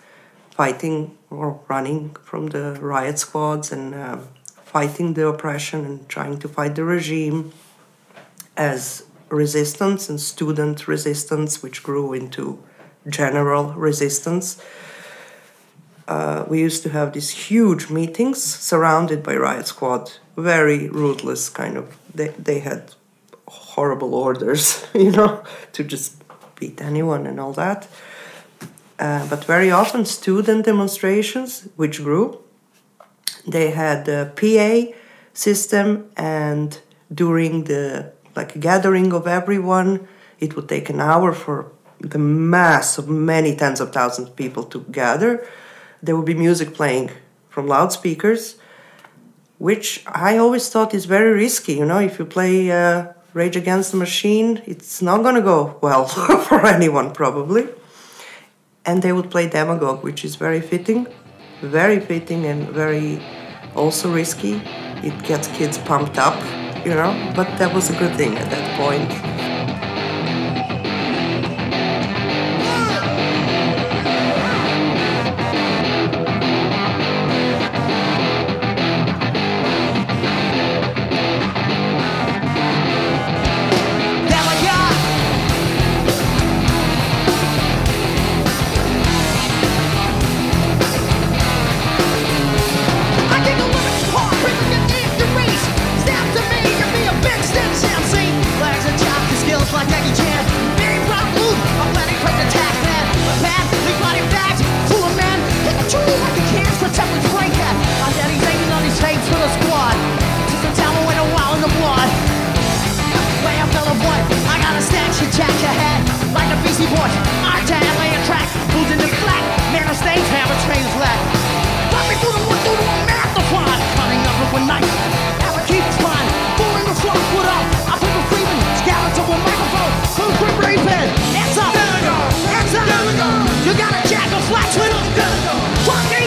fighting or running from the riot squads and uh, fighting the oppression and trying to fight the regime as resistance and student resistance, which grew into general resistance. Uh, we used to have these huge meetings surrounded by riot squad, very ruthless kind of. They, they had horrible orders, you know, to just beat anyone and all that. Uh, but very often student demonstrations, which grew, they had a PA system, and during the like gathering of everyone, it would take an hour for the mass of many tens of thousands of people to gather. There would be music playing from loudspeakers, which I always thought is very risky. You know, if you play uh, Rage Against the Machine, it's not going to go well for anyone, probably and they would play demagogue, which is very fitting, very fitting and very also risky. It gets kids pumped up, you know, but that was a good thing at that point. keeps mine. Fooling the slot, put up. I put the Freeman, scouts up on microphone. Full grip reason. It's up. Go. It's up. Go. You got a jack of flat twiddle. Walking.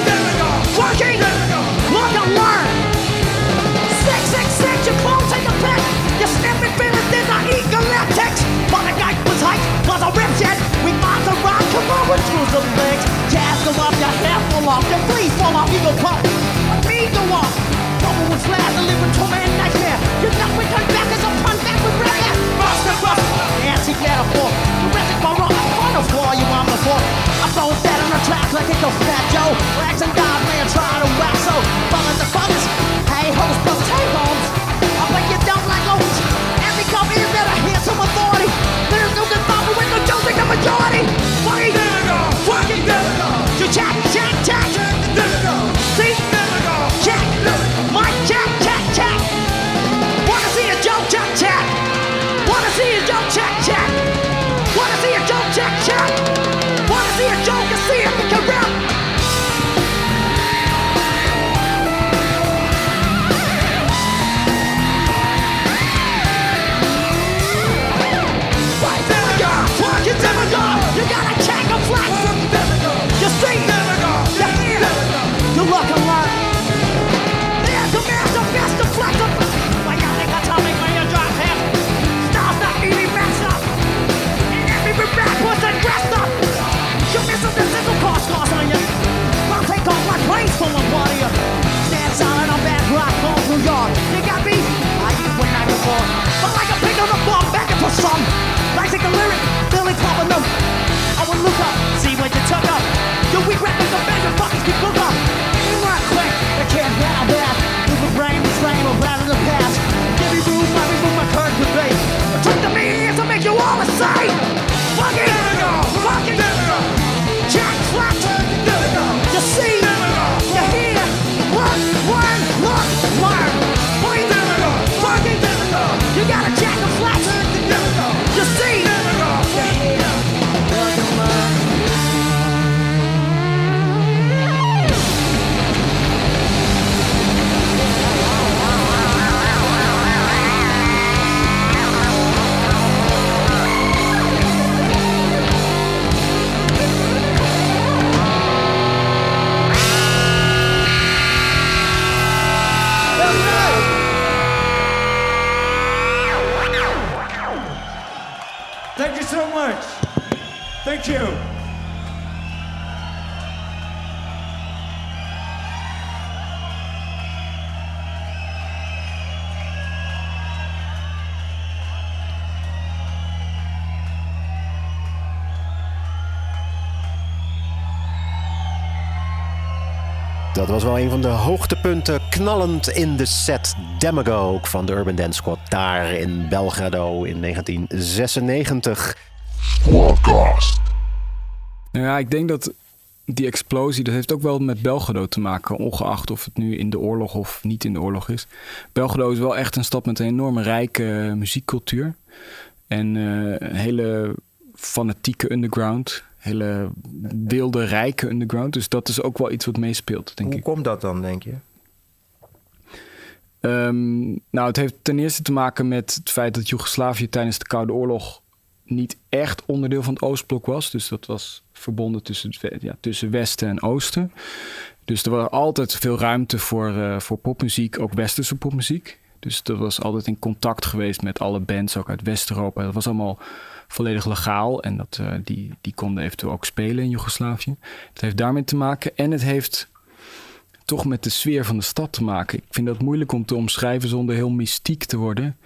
Walking. Look and. Six, six, six. Your clone take a pick. Your sniffing feelings did not eat galactics. But the guy was hyped, was a ripjet. With minds around, come over through the legs. Jazz go up, your hair fall off, your fleas fall off, you go pop loud torment nightmare. You're not with come back as a pun back with rap ass. Buster, buster. See, glad I fall. Jurassic rock, on the floor, you. I'm throwing on the track like it goes fat, yo. Rags and dive, man, try to wax, so. Bummers the bummers. Hey, hoes, bust, hey, bones. faithful LaGuardia. Stands out on a bad rock, home New York. You got me? I ain't when I was. But like a pig on the farm, begging for some. Like the lyric, Billy Club a note. I will look up, see what you took up. You weak rappers, the band, the fuckers keep look up. You run quick, I can't battle that. With the brain, the flame, or rather the past. Give me room, I remove my current debate. Talk to me, to make you all the same. Dat was wel een van de hoogtepunten. Knallend in de set Demagogue van de Urban Dance Squad. Daar in Belgrado in 1996. Podcast. Nou ja, ik denk dat die explosie, dat heeft ook wel met Belgrado te maken. Ongeacht of het nu in de oorlog of niet in de oorlog is. Belgrado is wel echt een stad met een enorme rijke muziekcultuur. En eh, een hele fanatieke underground. Hele wilde, rijke underground. Dus dat is ook wel iets wat meespeelt, denk Hoe ik. komt dat dan, denk je? Ehm, nou, het heeft ten eerste te maken met het feit dat Joegoslavië tijdens de Koude Oorlog niet echt onderdeel van het Oostblok was. Dus dat was verbonden tussen, ja, tussen Westen en Oosten. Dus er was altijd veel ruimte voor, eh, voor popmuziek, ook Westerse popmuziek. Dus dat was altijd in contact geweest met alle bands, ook uit West-Europa. Dat was allemaal volledig legaal en dat, eh, die, die konden eventueel ook spelen in Joegoslavië. Het heeft daarmee te maken en het heeft toch met de sfeer van de stad te maken. Ik vind dat moeilijk om te omschrijven zonder heel mystiek te worden.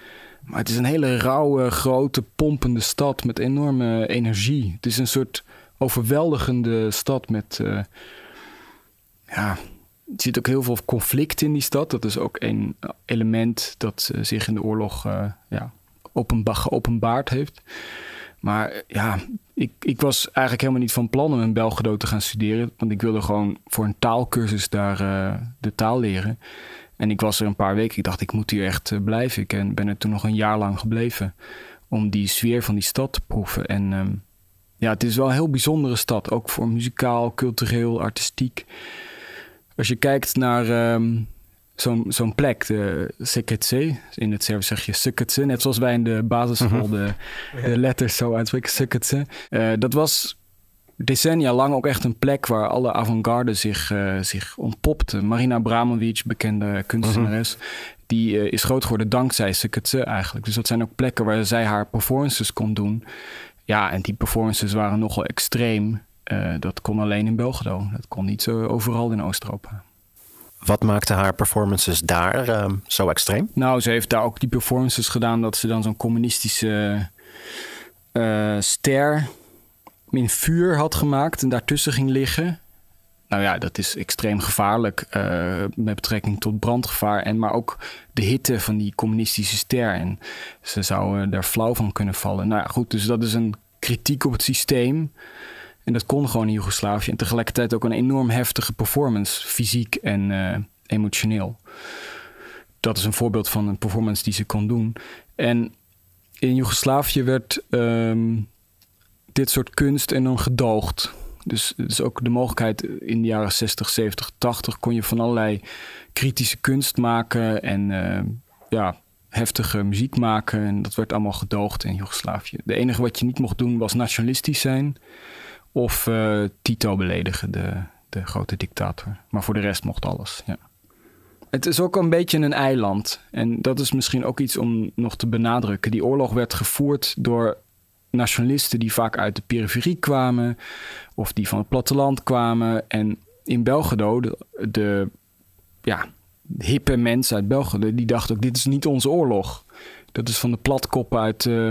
Maar het is een hele rauwe, grote, pompende stad met enorme energie. Het is een soort overweldigende stad met. eh, ja, er zit ook heel veel conflict in die stad. Dat is ook een element dat eh, zich in de oorlog eh, ja, openba- geopenbaard heeft. Maar eh, ja, ik, ik was eigenlijk helemaal niet van plan om in Belgrado te gaan studeren. Want ik wilde gewoon voor een taalkursus daar eh, de taal leren. En ik was er een paar weken. Ik dacht, ik moet hier echt eh, blijven. Ik en ben er toen nog een jaar lang gebleven. Om die sfeer van die stad te proeven. En ehm, ja, het is wel een heel bijzondere stad. Ook voor muzikaal, cultureel, artistiek. Als je kijkt naar ehm, zo'n zo'n plek, de Seketse. In het Servisch zeg je Seketse. Net zoals wij in de basisschool de, de letters zo uitspreken. Seketse. Eh, dat was decennia lang ook echt een plek waar alle avant-garde zich, eh, zich ontpopte. Marina Abramovic, bekende kunstenares, die eh, is groot geworden dankzij Seketse eigenlijk. Dus dat zijn ook plekken waar zij haar performances kon doen. Ja, en die performances waren nogal extreem. Dat kon alleen in Belgrado. Dat kon niet zo overal in Oost-Europa. Wat maakte haar performances daar ehm, zo extreem? Nou, ze heeft daar ook die performances gedaan dat ze dan zo'n communistische eh, ster in vuur had gemaakt en daartussen ging liggen. Nou ja, dat is extreem gevaarlijk eh, met betrekking tot brandgevaar. En maar ook de hitte van die communistische ster. En ze zou eh, daar flauw van kunnen vallen. Nou ja, goed, dus dat is een kritiek op het systeem. En dat kon gewoon in Joegoslavië. En tegelijkertijd ook een enorm heftige performance, fysiek en eh, emotioneel. Dat is een voorbeeld van een performance die ze kon doen. En in Joegoslavië werd ehm, dit soort kunst enorm gedoogd. Dus, dus ook de mogelijkheid in de jaren 60, 70, 80 kon je van allerlei kritische kunst maken en eh, ja, heftige muziek maken. En dat werd allemaal gedoogd in Joegoslavië. De enige wat je niet mocht doen was nationalistisch zijn of eh, Tito beledigen, de, de grote dictator. Maar voor de rest mocht alles. Ja. Het is ook een beetje een eiland. En dat is misschien ook iets om nog te benadrukken. Die oorlog werd gevoerd door nationalisten die vaak uit de periferie kwamen of die van het platteland kwamen. En in Belgrado, de, ja, hippe mensen uit Belgrado, die dachten ook: dit is niet onze oorlog. Dat is van de platkoppen uit, eh,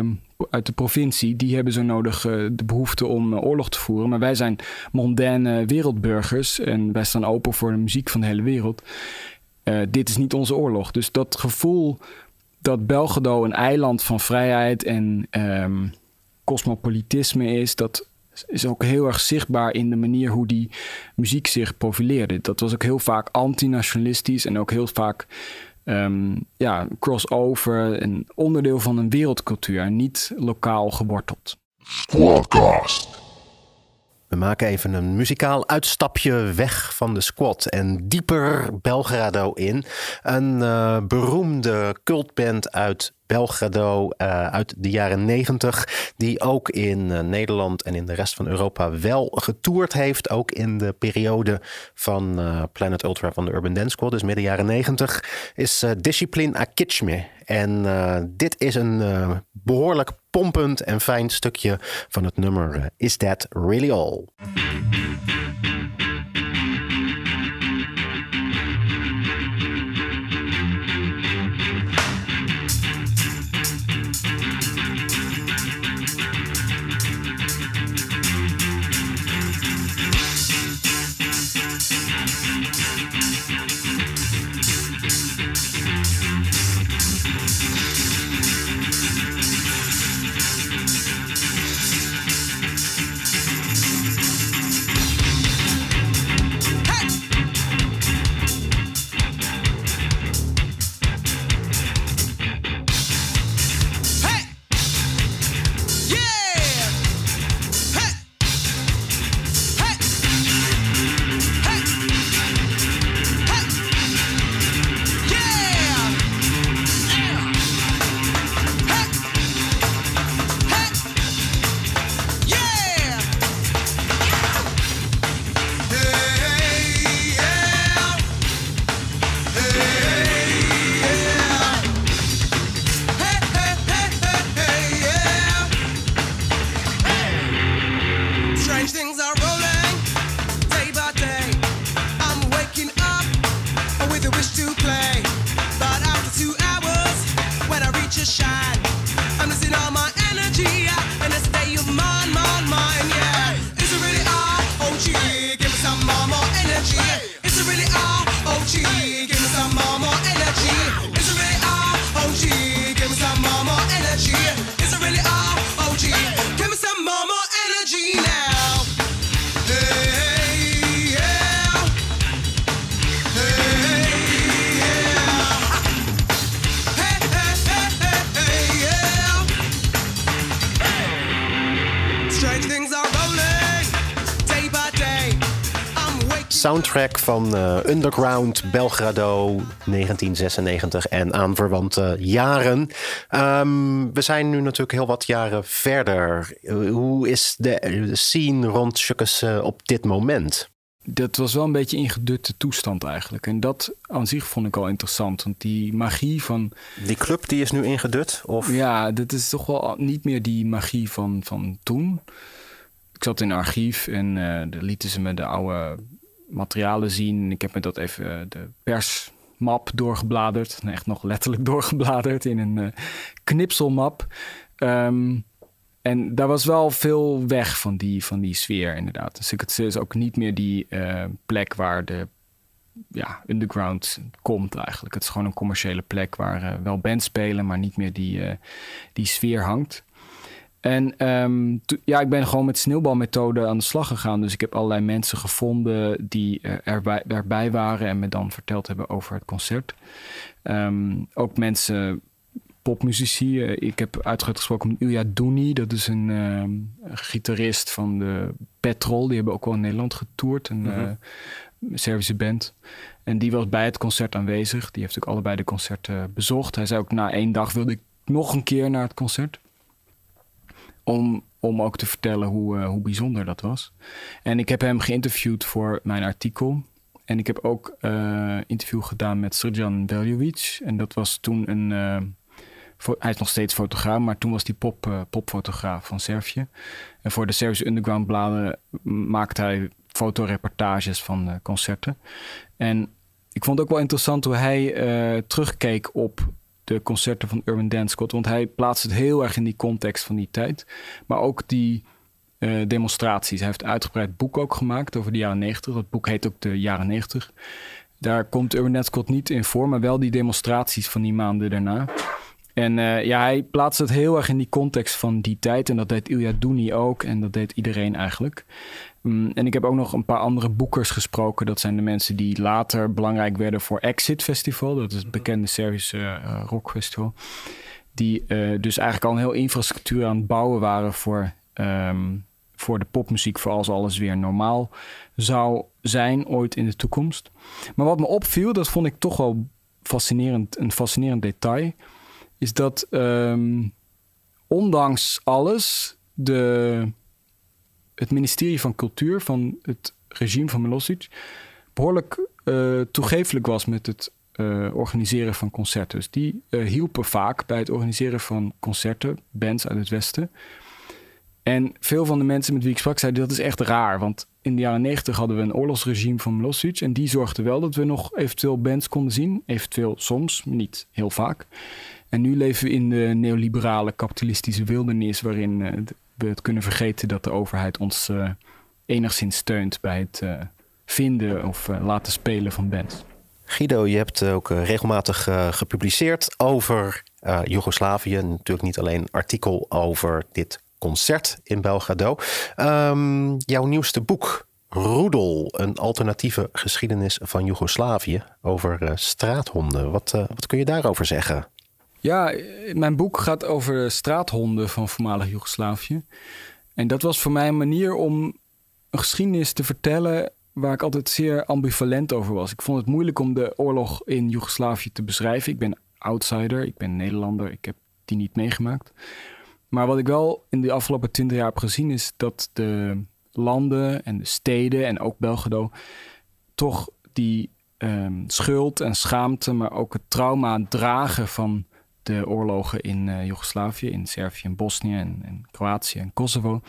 uit de provincie. Die hebben zo nodig eh, de behoefte om eh, oorlog te voeren. Maar wij zijn mondaine wereldburgers en wij staan open voor de muziek van de hele wereld. Eh, dit is niet onze oorlog. Dus dat gevoel dat Belgrado een eiland van vrijheid en ehm, cosmopolitisme is, dat is ook heel erg zichtbaar in de manier hoe die muziek zich profileerde. Dat was ook heel vaak antinationalistisch en ook heel vaak ehm, ja, crossover en onderdeel van een wereldcultuur en niet lokaal geworteld. Squadcast. We maken even een muzikaal uitstapje weg van de squad en dieper Belgrado in. Een eh, beroemde cultband uit Belgrado uh, uit de jaren 90. Die ook in uh, Nederland en in de rest van Europa wel getoerd heeft. Ook in de periode van uh, Planet Ultra van de Urban Dance Squad. Dus midden jaren 90. Is Discipline Akitschme. En dit is een behoorlijk pompend en fijn stukje van het nummer Is That Really All? Soundtrack van uh, Underground Belgrado 1996 en aanverwante jaren. Um, we zijn nu natuurlijk heel wat jaren verder. hoe is de scene rond Shukkes uh, op dit moment? Dat was wel een beetje ingedutte toestand eigenlijk. En dat aan zich vond ik al interessant. Want die magie van. Die club die is nu ingedut? Of? Ja, dat is toch wel niet meer die magie van, van toen. Ik zat in een archief en uh, lieten ze me de oude materialen zien. Ik heb me dat even uh, de persmap doorgebladerd. echt nog letterlijk doorgebladerd in een uh, knipselmap. Um, en daar was wel veel weg van die, van die sfeer, inderdaad. Dus het is ook niet meer die uh, plek waar de ja, underground komt eigenlijk. Het is gewoon een commerciële plek waar wel bands spelen, maar niet meer die, die sfeer hangt. En um, ja, ik ben gewoon met sneeuwbalmethode aan de slag gegaan. Dus ik heb allerlei mensen gevonden die uh, erbij, erbij waren en me dan verteld hebben over het concert. Um, ook mensen, popmuzici. Uh, ik heb uitgebreid gesproken met Ilya Douni. Dat is een uh, gitarist van de Petrol. Die hebben ook wel in Nederland getoerd. Een mm -hmm. Servische band. En die was bij het concert aanwezig. Die heeft ook allebei de concerten bezocht. Hij zei ook na één dag wilde ik nog een keer naar het concert. Om, om ook te vertellen hoe, uh, hoe bijzonder dat was. En ik heb hem geïnterviewd voor mijn artikel. En ik heb ook uh, interview gedaan met Srđan Veljovic. En dat was toen een. Uh, hij is nog steeds fotograaf, maar toen was hij pop, popfotograaf van Servië. En voor de Servische Underground bladen maakte hij fotoreportages van concerten. En ik vond ook wel interessant hoe hij terugkeek op de concerten van Urban Dance. Want hij plaatst het heel erg in die context van die tijd. Maar ook die uh, demonstraties. Hij heeft een uitgebreid boek ook gemaakt over de jaren 90. Dat boek heet ook de jaren 90. Daar komt Urban Dance niet in voor, maar wel die demonstraties van die maanden daarna. En uh, ja, hij plaatst het heel erg in die context van die tijd. En dat deed Ilya Douni ook. En dat deed iedereen eigenlijk. Um, en ik heb ook nog een paar andere boekers gesproken. Dat zijn de mensen die later belangrijk werden voor Exit Festival. Dat is het bekende Servische uh, rockfestival. Die uh, dus eigenlijk al een heel infrastructuur aan het bouwen waren voor, um, voor de popmuziek. Voor als alles weer normaal zou zijn ooit in de toekomst. Maar wat me opviel, dat vond ik toch wel fascinerend, een fascinerend detail is dat ehm, ondanks alles de, het ministerie van Cultuur van het regime van Milosevic behoorlijk uh, was met het uh, organiseren van concerten. Dus die uh, hielpen vaak bij het organiseren van concerten, bands uit het Westen. En veel van de mensen met wie ik sprak zeiden dat is echt raar. Want in de jaren negentig hadden we een oorlogsregime van Milosevic. En die zorgde wel dat we nog eventueel bands konden zien. Eventueel soms, niet heel vaak. En nu leven we in de neoliberale kapitalistische wildernis... waarin we het kunnen vergeten dat de overheid ons uh, enigszins steunt... bij het uh, vinden of laten spelen van bands. Guido, je hebt ook regelmatig gepubliceerd over Joegoslavië. Natuurlijk niet alleen artikel over dit concert in Belgrado. Um, jouw nieuwste boek, Roedel, een alternatieve geschiedenis van Joegoslavië over straathonden. Wat, wat kun je daarover zeggen? Ja, mijn boek gaat over straathonden van voormalig Joegoslavië. En dat was voor mij een manier om een geschiedenis te vertellen waar ik altijd zeer ambivalent over was. Ik vond het moeilijk om de oorlog in Joegoslavië te beschrijven. Ik ben outsider, ik ben Nederlander, ik heb die niet meegemaakt. Maar wat ik wel in de afgelopen twintig jaar heb gezien is dat de landen en de steden en ook Belgrado toch die um, schuld en schaamte, maar ook het trauma dragen van de oorlogen in uh, Joegoslavië, in Servië en Bosnië en, Kroatië en Kosovo.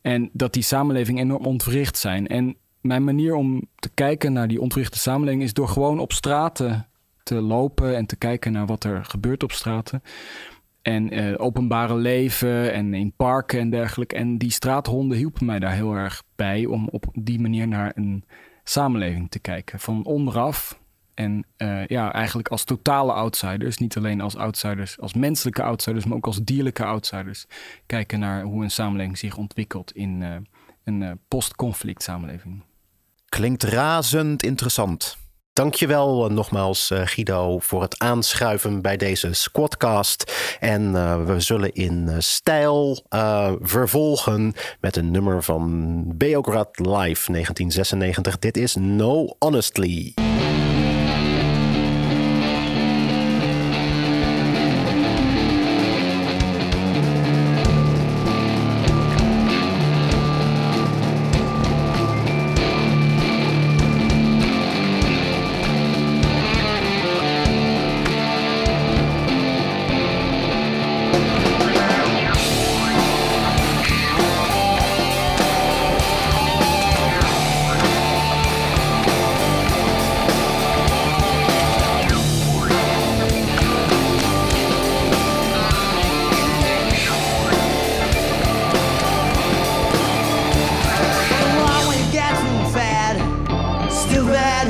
En dat die samenlevingen enorm ontwricht zijn. En mijn manier om te kijken naar die ontwrichte samenleving is door gewoon op straten te lopen en te kijken naar wat er gebeurt op straten en uh, openbare leven en in parken en dergelijke. En die straathonden hielpen mij daar heel erg bij om op die manier naar een samenleving te kijken. Van onderaf en uh, ja, eigenlijk als totale outsiders. Niet alleen als outsiders, als menselijke outsiders, maar ook als dierlijke outsiders. Kijken naar hoe een samenleving zich ontwikkelt in uh, een post-conflict samenleving. Klinkt razend interessant. Dankjewel uh, nogmaals uh, Guido voor het aanschuiven bij deze squadcast. En uh, we zullen in stijl vervolgen met een nummer van Beograd Live 1996. Dit is No Honestly. Stupid.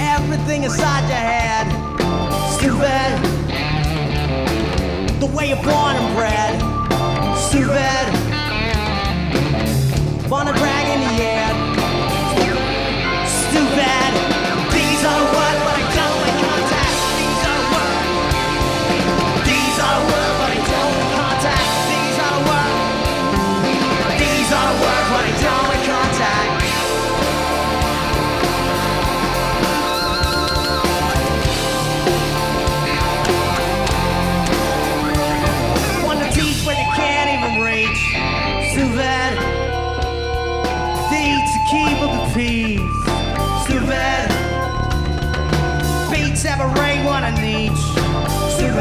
Everything inside your head, stupid. The way you're born and bred, stupid. Born and brag in the air.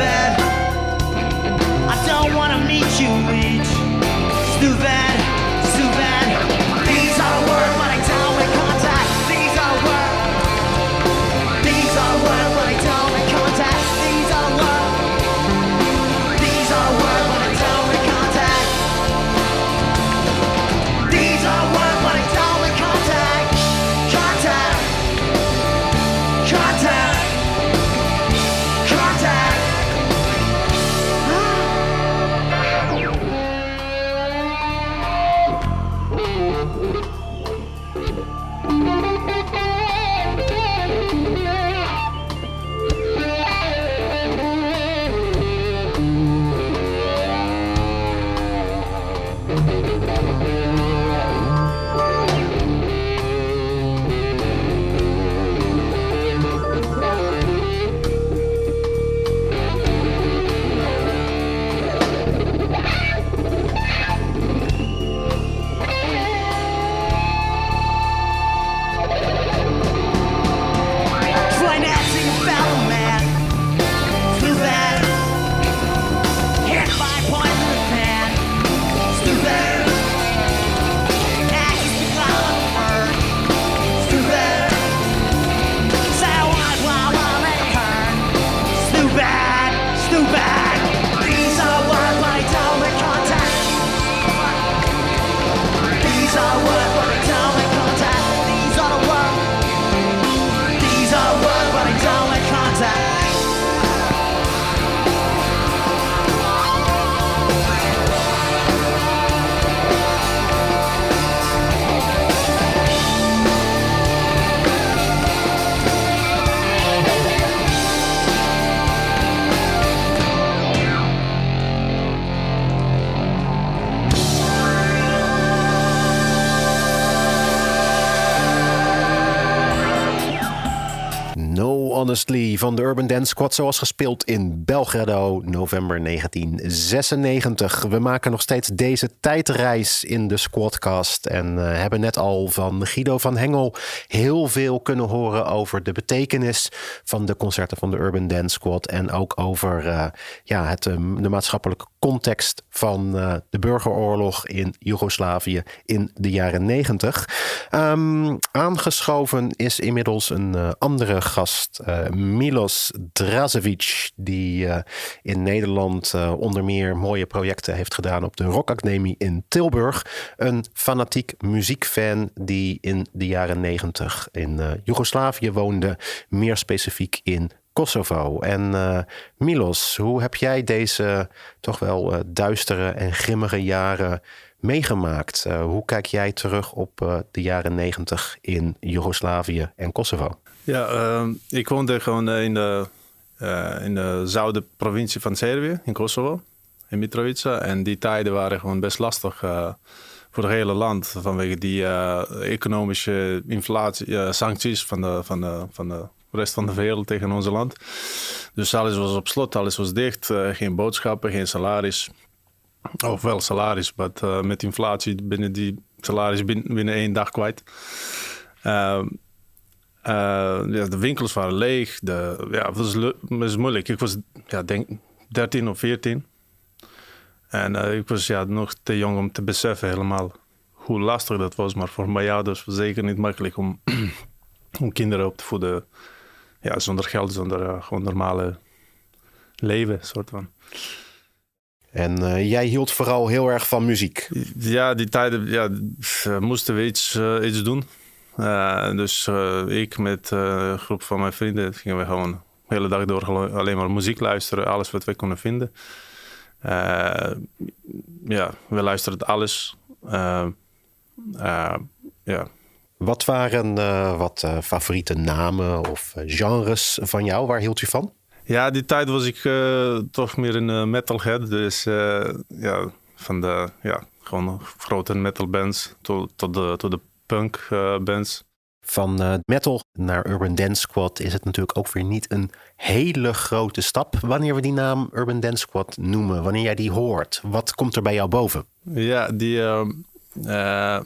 I don't wanna meet you. Van de Urban Dance Squad, zoals gespeeld in Belgrado, november 1996. We maken nog steeds deze tijdreis in de Squadcast en uh, hebben net al van Guido van Hengel heel veel kunnen horen over de betekenis van de concerten van de Urban Dance Squad en ook over uh, ja, het, um, de maatschappelijke context van uh, de burgeroorlog in Joegoslavië in de jaren 90. Um, aangeschoven is inmiddels een andere gast, uh, Milos Drazevic, die in Nederland onder meer mooie projecten heeft gedaan op de Rock Academie in Tilburg. Een fanatiek muziekfan die in de jaren negentig in Joegoslavië woonde, meer specifiek in Kosovo. En Milos, hoe heb jij deze toch wel duistere en grimmige jaren meegemaakt? hoe kijk jij terug op de jaren negentig in Joegoslavië en Kosovo? Ja, uh, ik woonde gewoon in de, uh, in de zuidenprovincie van Servië, in Kosovo, in Mitrovica. En die tijden waren gewoon best lastig uh, voor het hele land vanwege die economische inflatie, sancties van de, van, de, van de rest van de wereld tegen ons land. Dus alles was op slot, alles was dicht, geen boodschappen, geen salaris. Of wel salaris, maar met inflatie binnen die salaris binnen, één dag kwijt. Uh, ja, de winkels waren leeg. De, ja, het was, moeilijk. Ik was ja, denk 13 of 14. En ik was ja, nog te jong om te beseffen helemaal hoe lastig dat was. Maar voor mijn ouders was het zeker niet makkelijk om, om kinderen op te voeden. Ja, zonder geld, zonder uh, gewoon normale leven, soort van. En uh, jij hield vooral heel erg van muziek. Ja, die tijden ja, moesten we iets, iets doen. Dus ik met een groep van mijn vrienden gingen we gewoon de hele dag door alleen maar muziek luisteren, alles wat we konden vinden. ja, we luisterden alles. ja. Wat waren wat favoriete namen of genres van jou? Waar hield u van? Ja, die tijd was ik toch meer een metalhead. Dus ja, van de ja, gewoon grote metalbands tot, tot de, tot de punk bands. Van metal naar Urban Dance Squad is het natuurlijk ook weer niet een hele grote stap. Wanneer we die naam Urban Dance Squad noemen, wanneer jij die hoort, wat komt er bij jou boven? Ja, die. Uh,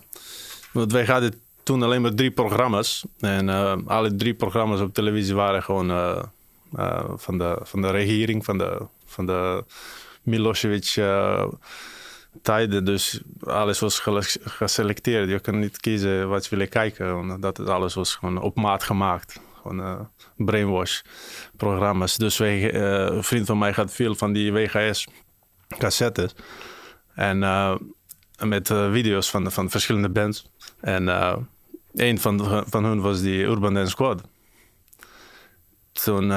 want wij hadden toen alleen maar drie programma's. En alle drie programma's op televisie waren gewoon van, de, van de regering, van de, van de Milosevic tijden, dus alles was geselecteerd. Je kon niet kiezen wat je wil kijken. Dat het alles was gewoon op maat gemaakt. Gewoon uh, brainwash programma's. Dus wij, uh, een vriend van mij had veel van die VHS cassettes. En uh, met video's van, van verschillende bands. En een van, van hun was die Urban Dance Squad. Toen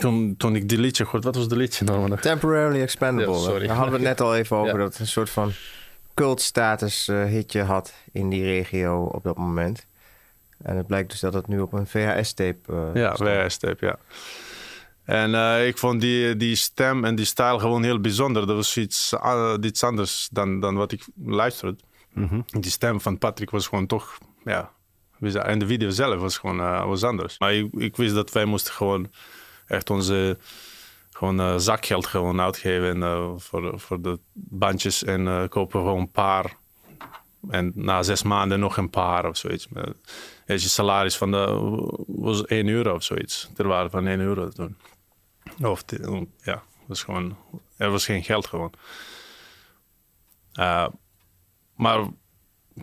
toen, toen ik die liedje hoorde, wat was de liedje nou? Temporarily Expendable. Ja, sorry. Daar hadden we het net al even over, ja. dat het een soort van cultstatus uh, hitje had in die regio op dat moment. En het blijkt dus dat het nu op een VHS-tape uh, Ja, VHS-tape, ja. En uh, ik vond die, die stem en die stijl gewoon heel bijzonder. Dat was iets, uh, iets anders dan, dan wat ik luisterde. -hmm. Die stem van Patrick was gewoon toch, ja... En de video zelf was gewoon was anders. Maar ik, wist dat wij moesten gewoon echt onze gewoon, uh, zakgeld gewoon uitgeven uh, voor, voor de bandjes en kopen gewoon een paar. En na zes maanden nog een paar of zoiets. Als je salaris van de, was 1 euro of zoiets. Ter waarde van 1 euro toen. Of ja, was gewoon, er was geen geld gewoon. Maar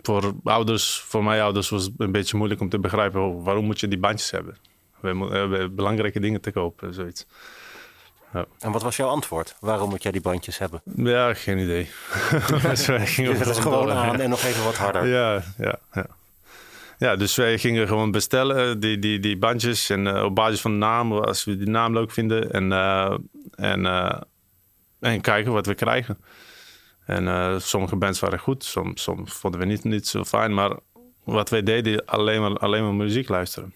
voor ouders, voor mijn ouders was het een beetje moeilijk om te begrijpen waarom moet je die bandjes hebben we hebben belangrijke dingen te kopen, zoiets. Ja. En wat was jouw antwoord? Waarom moet jij die bandjes hebben? Ja, geen idee. dus wij gingen het gewoon door. aan en nog even wat harder. Ja, ja, ja. Ja, dus wij gingen gewoon bestellen, die, die, die bandjes. En eh, op basis van de naam, als we die naam leuk vinden. En, eh, en, eh, en kijken wat we krijgen. En eh, sommige bands waren goed, soms, vonden we niet, niet zo fijn. Maar wat wij deden, alleen maar, alleen maar muziek luisteren.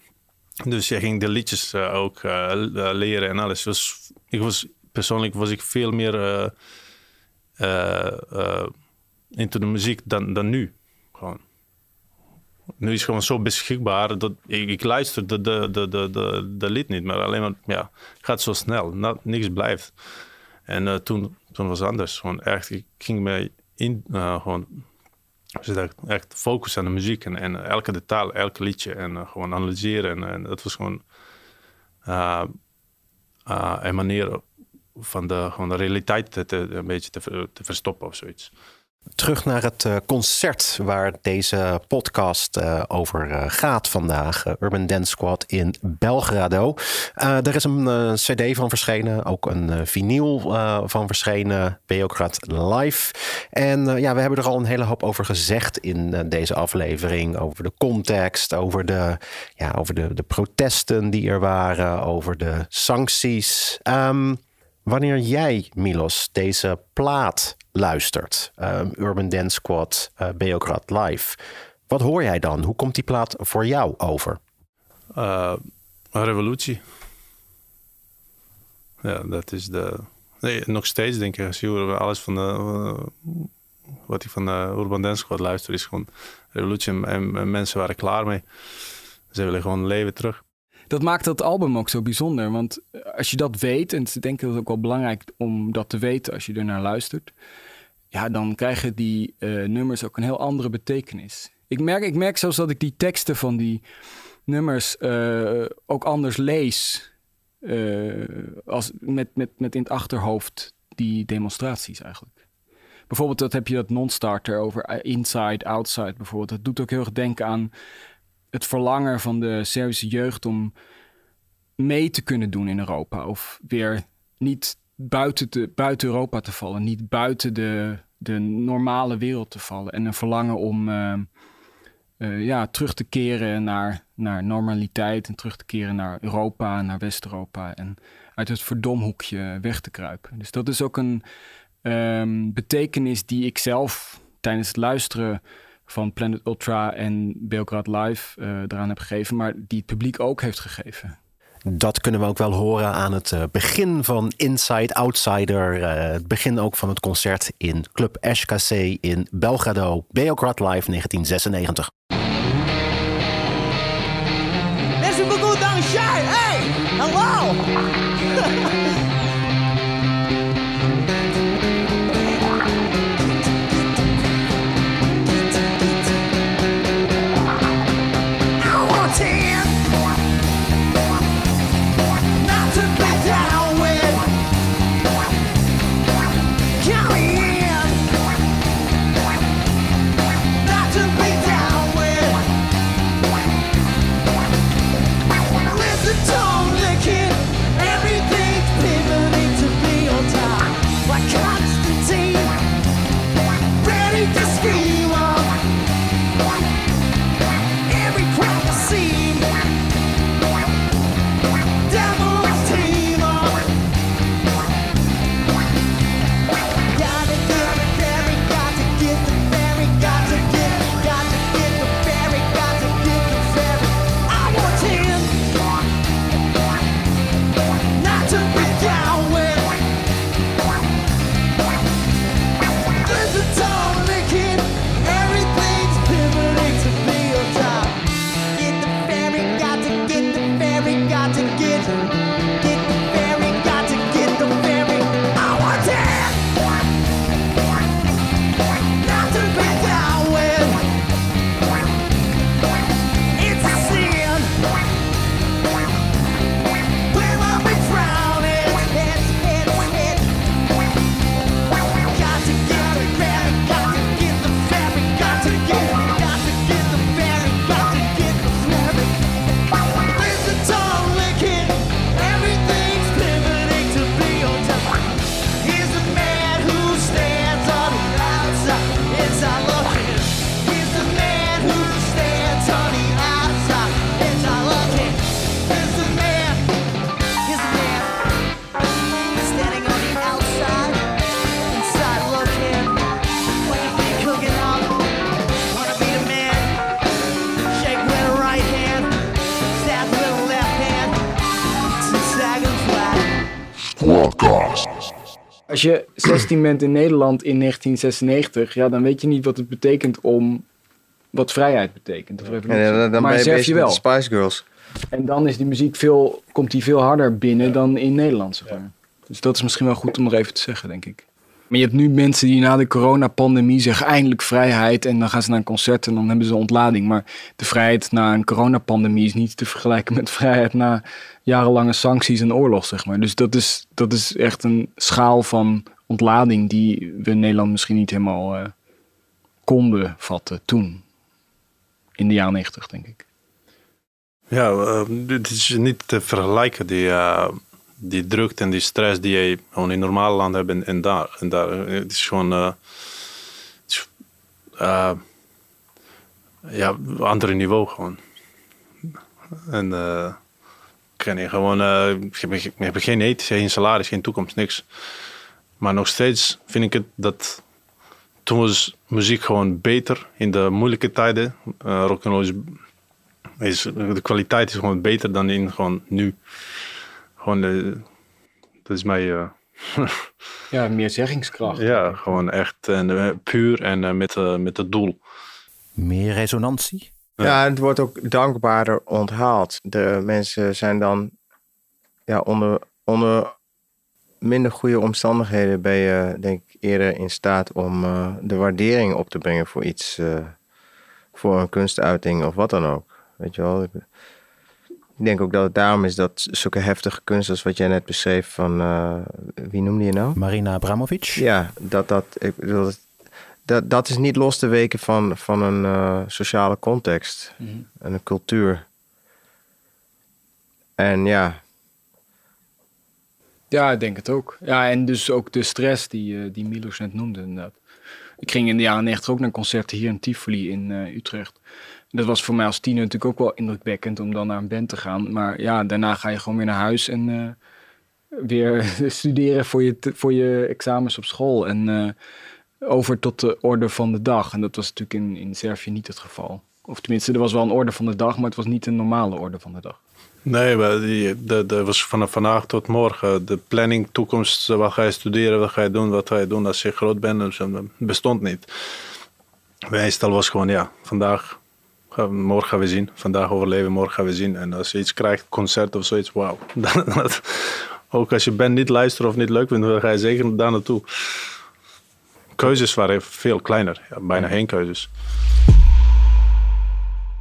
Dus je ging de liedjes eh, ook eh, leren en alles. Dus ik was, persoonlijk was ik veel meer into de muziek dan, dan nu. Gewoon. Nu is het gewoon zo beschikbaar dat ik, ik luister de, de, de, de, de, de lied niet, maar alleen maar, ja, gaat zo snel, niks blijft. En eh, toen, toen was het anders. Gewoon echt, ik ging me in, eh, gewoon, echt focussen aan de muziek en, en elke detail, elke liedje en eh, gewoon analyseren. En, en dat was gewoon een manier van de, gewoon de realiteit te, te- een beetje te verstoppen of zoiets. Terug naar het eh, concert waar deze podcast eh, over eh, gaat vandaag. Urban Dance Squad in Belgrado. Er is een cd van verschenen, ook een vinyl van verschenen. Beograd Live. En ja, we hebben er al een hele hoop over gezegd in deze aflevering. Over de context, over, de, ja, over de, de protesten die er waren, over de sancties. Ehm, Wanneer jij, Milos, deze plaat luistert, ehm, Urban Dance Squad, eh Beograd Live, wat hoor jij dan? Hoe komt die plaat voor jou over? Eh, revolutie. Ja, dat is de. Nee, nog steeds denk ik, als je alles van de. eh, wat ik van de Urban Dance Squad luister, is gewoon revolutie. En mensen waren klaar mee. Ze willen gewoon leven terug. Dat maakt dat album ook zo bijzonder. Want als je dat weet, en ik denk dat het ook wel belangrijk om dat te weten als je ernaar luistert. Ja, dan krijgen die eh, nummers ook een heel andere betekenis. Ik merk, ik merk zelfs dat ik die teksten van die nummers eh, ook anders lees. eh, als met, met, met in het achterhoofd die demonstraties eigenlijk. Bijvoorbeeld dat heb je dat non-starter over eh, inside, outside bijvoorbeeld. Dat doet ook heel erg denken aan het verlangen van de Servische jeugd om mee te kunnen doen in Europa. Of weer niet buiten, te, buiten Europa te vallen, niet buiten de, de normale wereld te vallen. En een verlangen om eh, eh, ja, terug te keren naar, naar normaliteit en terug te keren naar Europa, naar West-Europa. En uit het verdomhoekje weg te kruipen. Dus dat is ook een ehm, betekenis die ik zelf tijdens het luisteren van Planet Ultra en Belgrad Live eh eraan heb gegeven, maar die het publiek ook heeft gegeven. Dat kunnen we ook wel horen aan het eh, begin van Inside Outsider. eh, het begin ook van het concert in Club SKC in Belgrado. Beograd Live 1996. Als je 16 bent in Nederland in 1996, ja, dan weet je niet wat het betekent om wat vrijheid betekent. Of revolutie. En dan, dan maar ben je bezig je wel. Spice Girls. En dan is die muziek veel, komt die veel harder binnen dan in Nederland. Zeg maar. Dus dat is misschien wel goed om nog even te zeggen, denk ik. Maar je hebt nu mensen die na de coronapandemie zeggen eindelijk vrijheid. En dan gaan ze naar een concert en dan hebben ze ontlading. Maar de vrijheid na een coronapandemie is niet te vergelijken met vrijheid na jarenlange sancties en oorlog, zeg maar. Dus dat is, dat is echt een schaal van ontlading die we in Nederland misschien niet helemaal eh, konden vatten toen. In de jaren 90, denk ik. Ja, eh, dit is niet te vergelijken, die, eh, die drukte en die stress die je gewoon in normale landen hebt en, daar. En daar. eh, Het is gewoon... eh, ja, ander niveau gewoon. En ken je gewoon... eh ik, heb, ik heb geen eten, geen salaris, geen toekomst, niks. Maar nog steeds vind ik het dat... Toen was muziek gewoon beter in de moeilijke tijden. Uh, rock'n'roll is is, de kwaliteit is gewoon beter dan in gewoon nu. Gewoon, eh, dat is mij. eh, Ja, meer zeggingskracht. ja, gewoon echt en, eh, puur en met, met het doel. Meer resonantie? Ja, het wordt ook dankbaarder onthaald. De mensen zijn dan ja, onder, onder minder goede omstandigheden ben je denk ik eerder in staat om eh, de waardering op te brengen voor iets, eh, voor een kunstuiting of wat dan ook. Weet je wel? Ik denk ook dat het daarom is dat zulke heftige kunst als wat jij net beschreef van, eh, wie noemde je nou? Marina Abramovic. Ja, dat, dat, ik dat, dat, dat is niet los te weken van, van een eh, sociale context Mhm. en een cultuur. En ja, Ja, ik denk het ook. Ja, en dus ook de stress die, eh, die Milos net noemde inderdaad. Ik ging in de jaren 90 ook naar concerten hier in Tivoli in eh, Utrecht. Dat was voor mij als tiener natuurlijk ook wel indrukwekkend om dan naar een band te gaan. Maar ja, daarna ga je gewoon weer naar huis en eh, weer studeren voor je, voor je examens op school. En eh, over tot de orde van de dag. En dat was natuurlijk in, in Servië niet het geval. Of tenminste, er was wel een orde van de dag, maar het was niet een normale orde van de dag. Nee, maar die, was vanaf vandaag tot morgen. De planning, toekomst, wat ga je studeren, wat ga je doen, wat ga je doen als je groot bent, bestond niet. Meestal was gewoon, ja, vandaag, morgen gaan we zien. Vandaag overleven, morgen gaan we zien. En als je iets krijgt, concert of zoiets, wauw. Ook als je band niet luistert of niet leuk vindt, dan ga je zeker daar naartoe. Keuzes waren veel kleiner, bijna geen keuzes.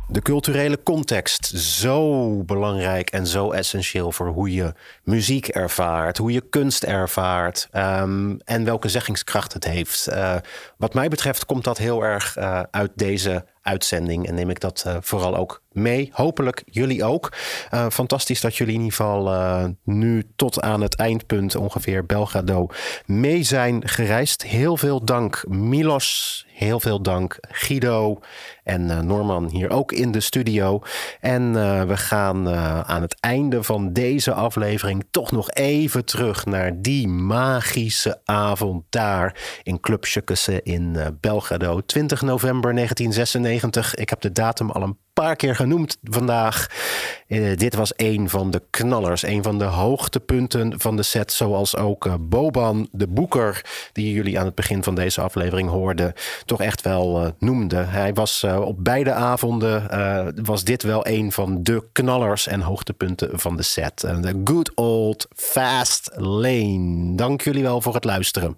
De culturele context, zo belangrijk en zo essentieel voor hoe je muziek ervaart, hoe je kunst ervaart ehm, en welke zeggingskracht het heeft. Eh, wat mij betreft komt dat heel erg eh, uit deze uitzending en neem ik dat eh, vooral ook mee. Hopelijk jullie ook. Eh, fantastisch dat jullie in ieder geval eh, nu tot aan het eindpunt ongeveer Belgrado mee zijn gereisd. Heel veel dank Milos, heel veel dank Guido en Norman hier ook in de studio. En we gaan aan het einde van deze aflevering toch nog even terug naar die magische avond daar in Club Schukkese in Belgrado. 20 november 1996. Ik heb de datum al een paar keer genoemd vandaag. Eh, dit was een van de knallers, een van de hoogtepunten van de set. Zoals ook eh, Boban, de boeker, die jullie aan het begin van deze aflevering hoorden, toch echt wel eh, noemde. Hij was op beide avonden, was dit wel een van de knallers en hoogtepunten van de set. De good old fast lane. Dank jullie wel voor het luisteren.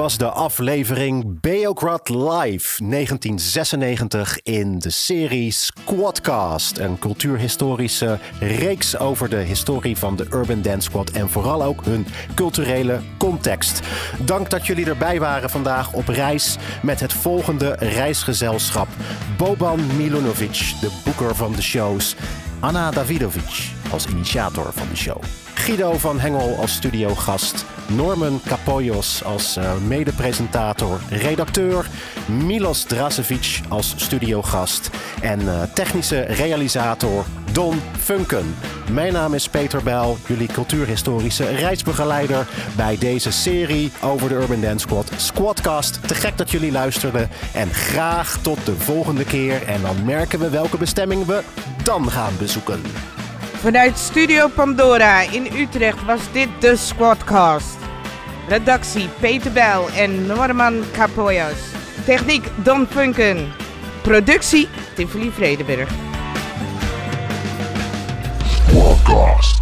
Was de aflevering Beograd Live 1996 in de serie Squadcast. Een cultuurhistorische reeks over de historie van de Urban Dance Squad en vooral ook hun culturele context. Dank dat jullie erbij waren vandaag op reis met het volgende reisgezelschap. Boban Milunovic, de boeker van de shows. Anna Davidovic als initiator van de show. Guido van Hengel als studiogast. Norman Kapoyos als uh, medepresentator, redacteur. Milos Drasevic als studiogast. En uh, technische realisator Don Funken. Mijn naam is Peter Bijl, jullie cultuurhistorische reisbegeleider bij deze serie over de Urban Dance Squad. Squadcast, te gek dat jullie luisterden. En graag tot de volgende keer. En dan merken we welke bestemming we dan gaan bezoeken. Vanuit Studio Pandora in Utrecht was dit de Squadcast. Redactie Peter Bel en Norman Capoyas. Techniek Don Funken. Productie Tivoli Vredenburg. Squadcast.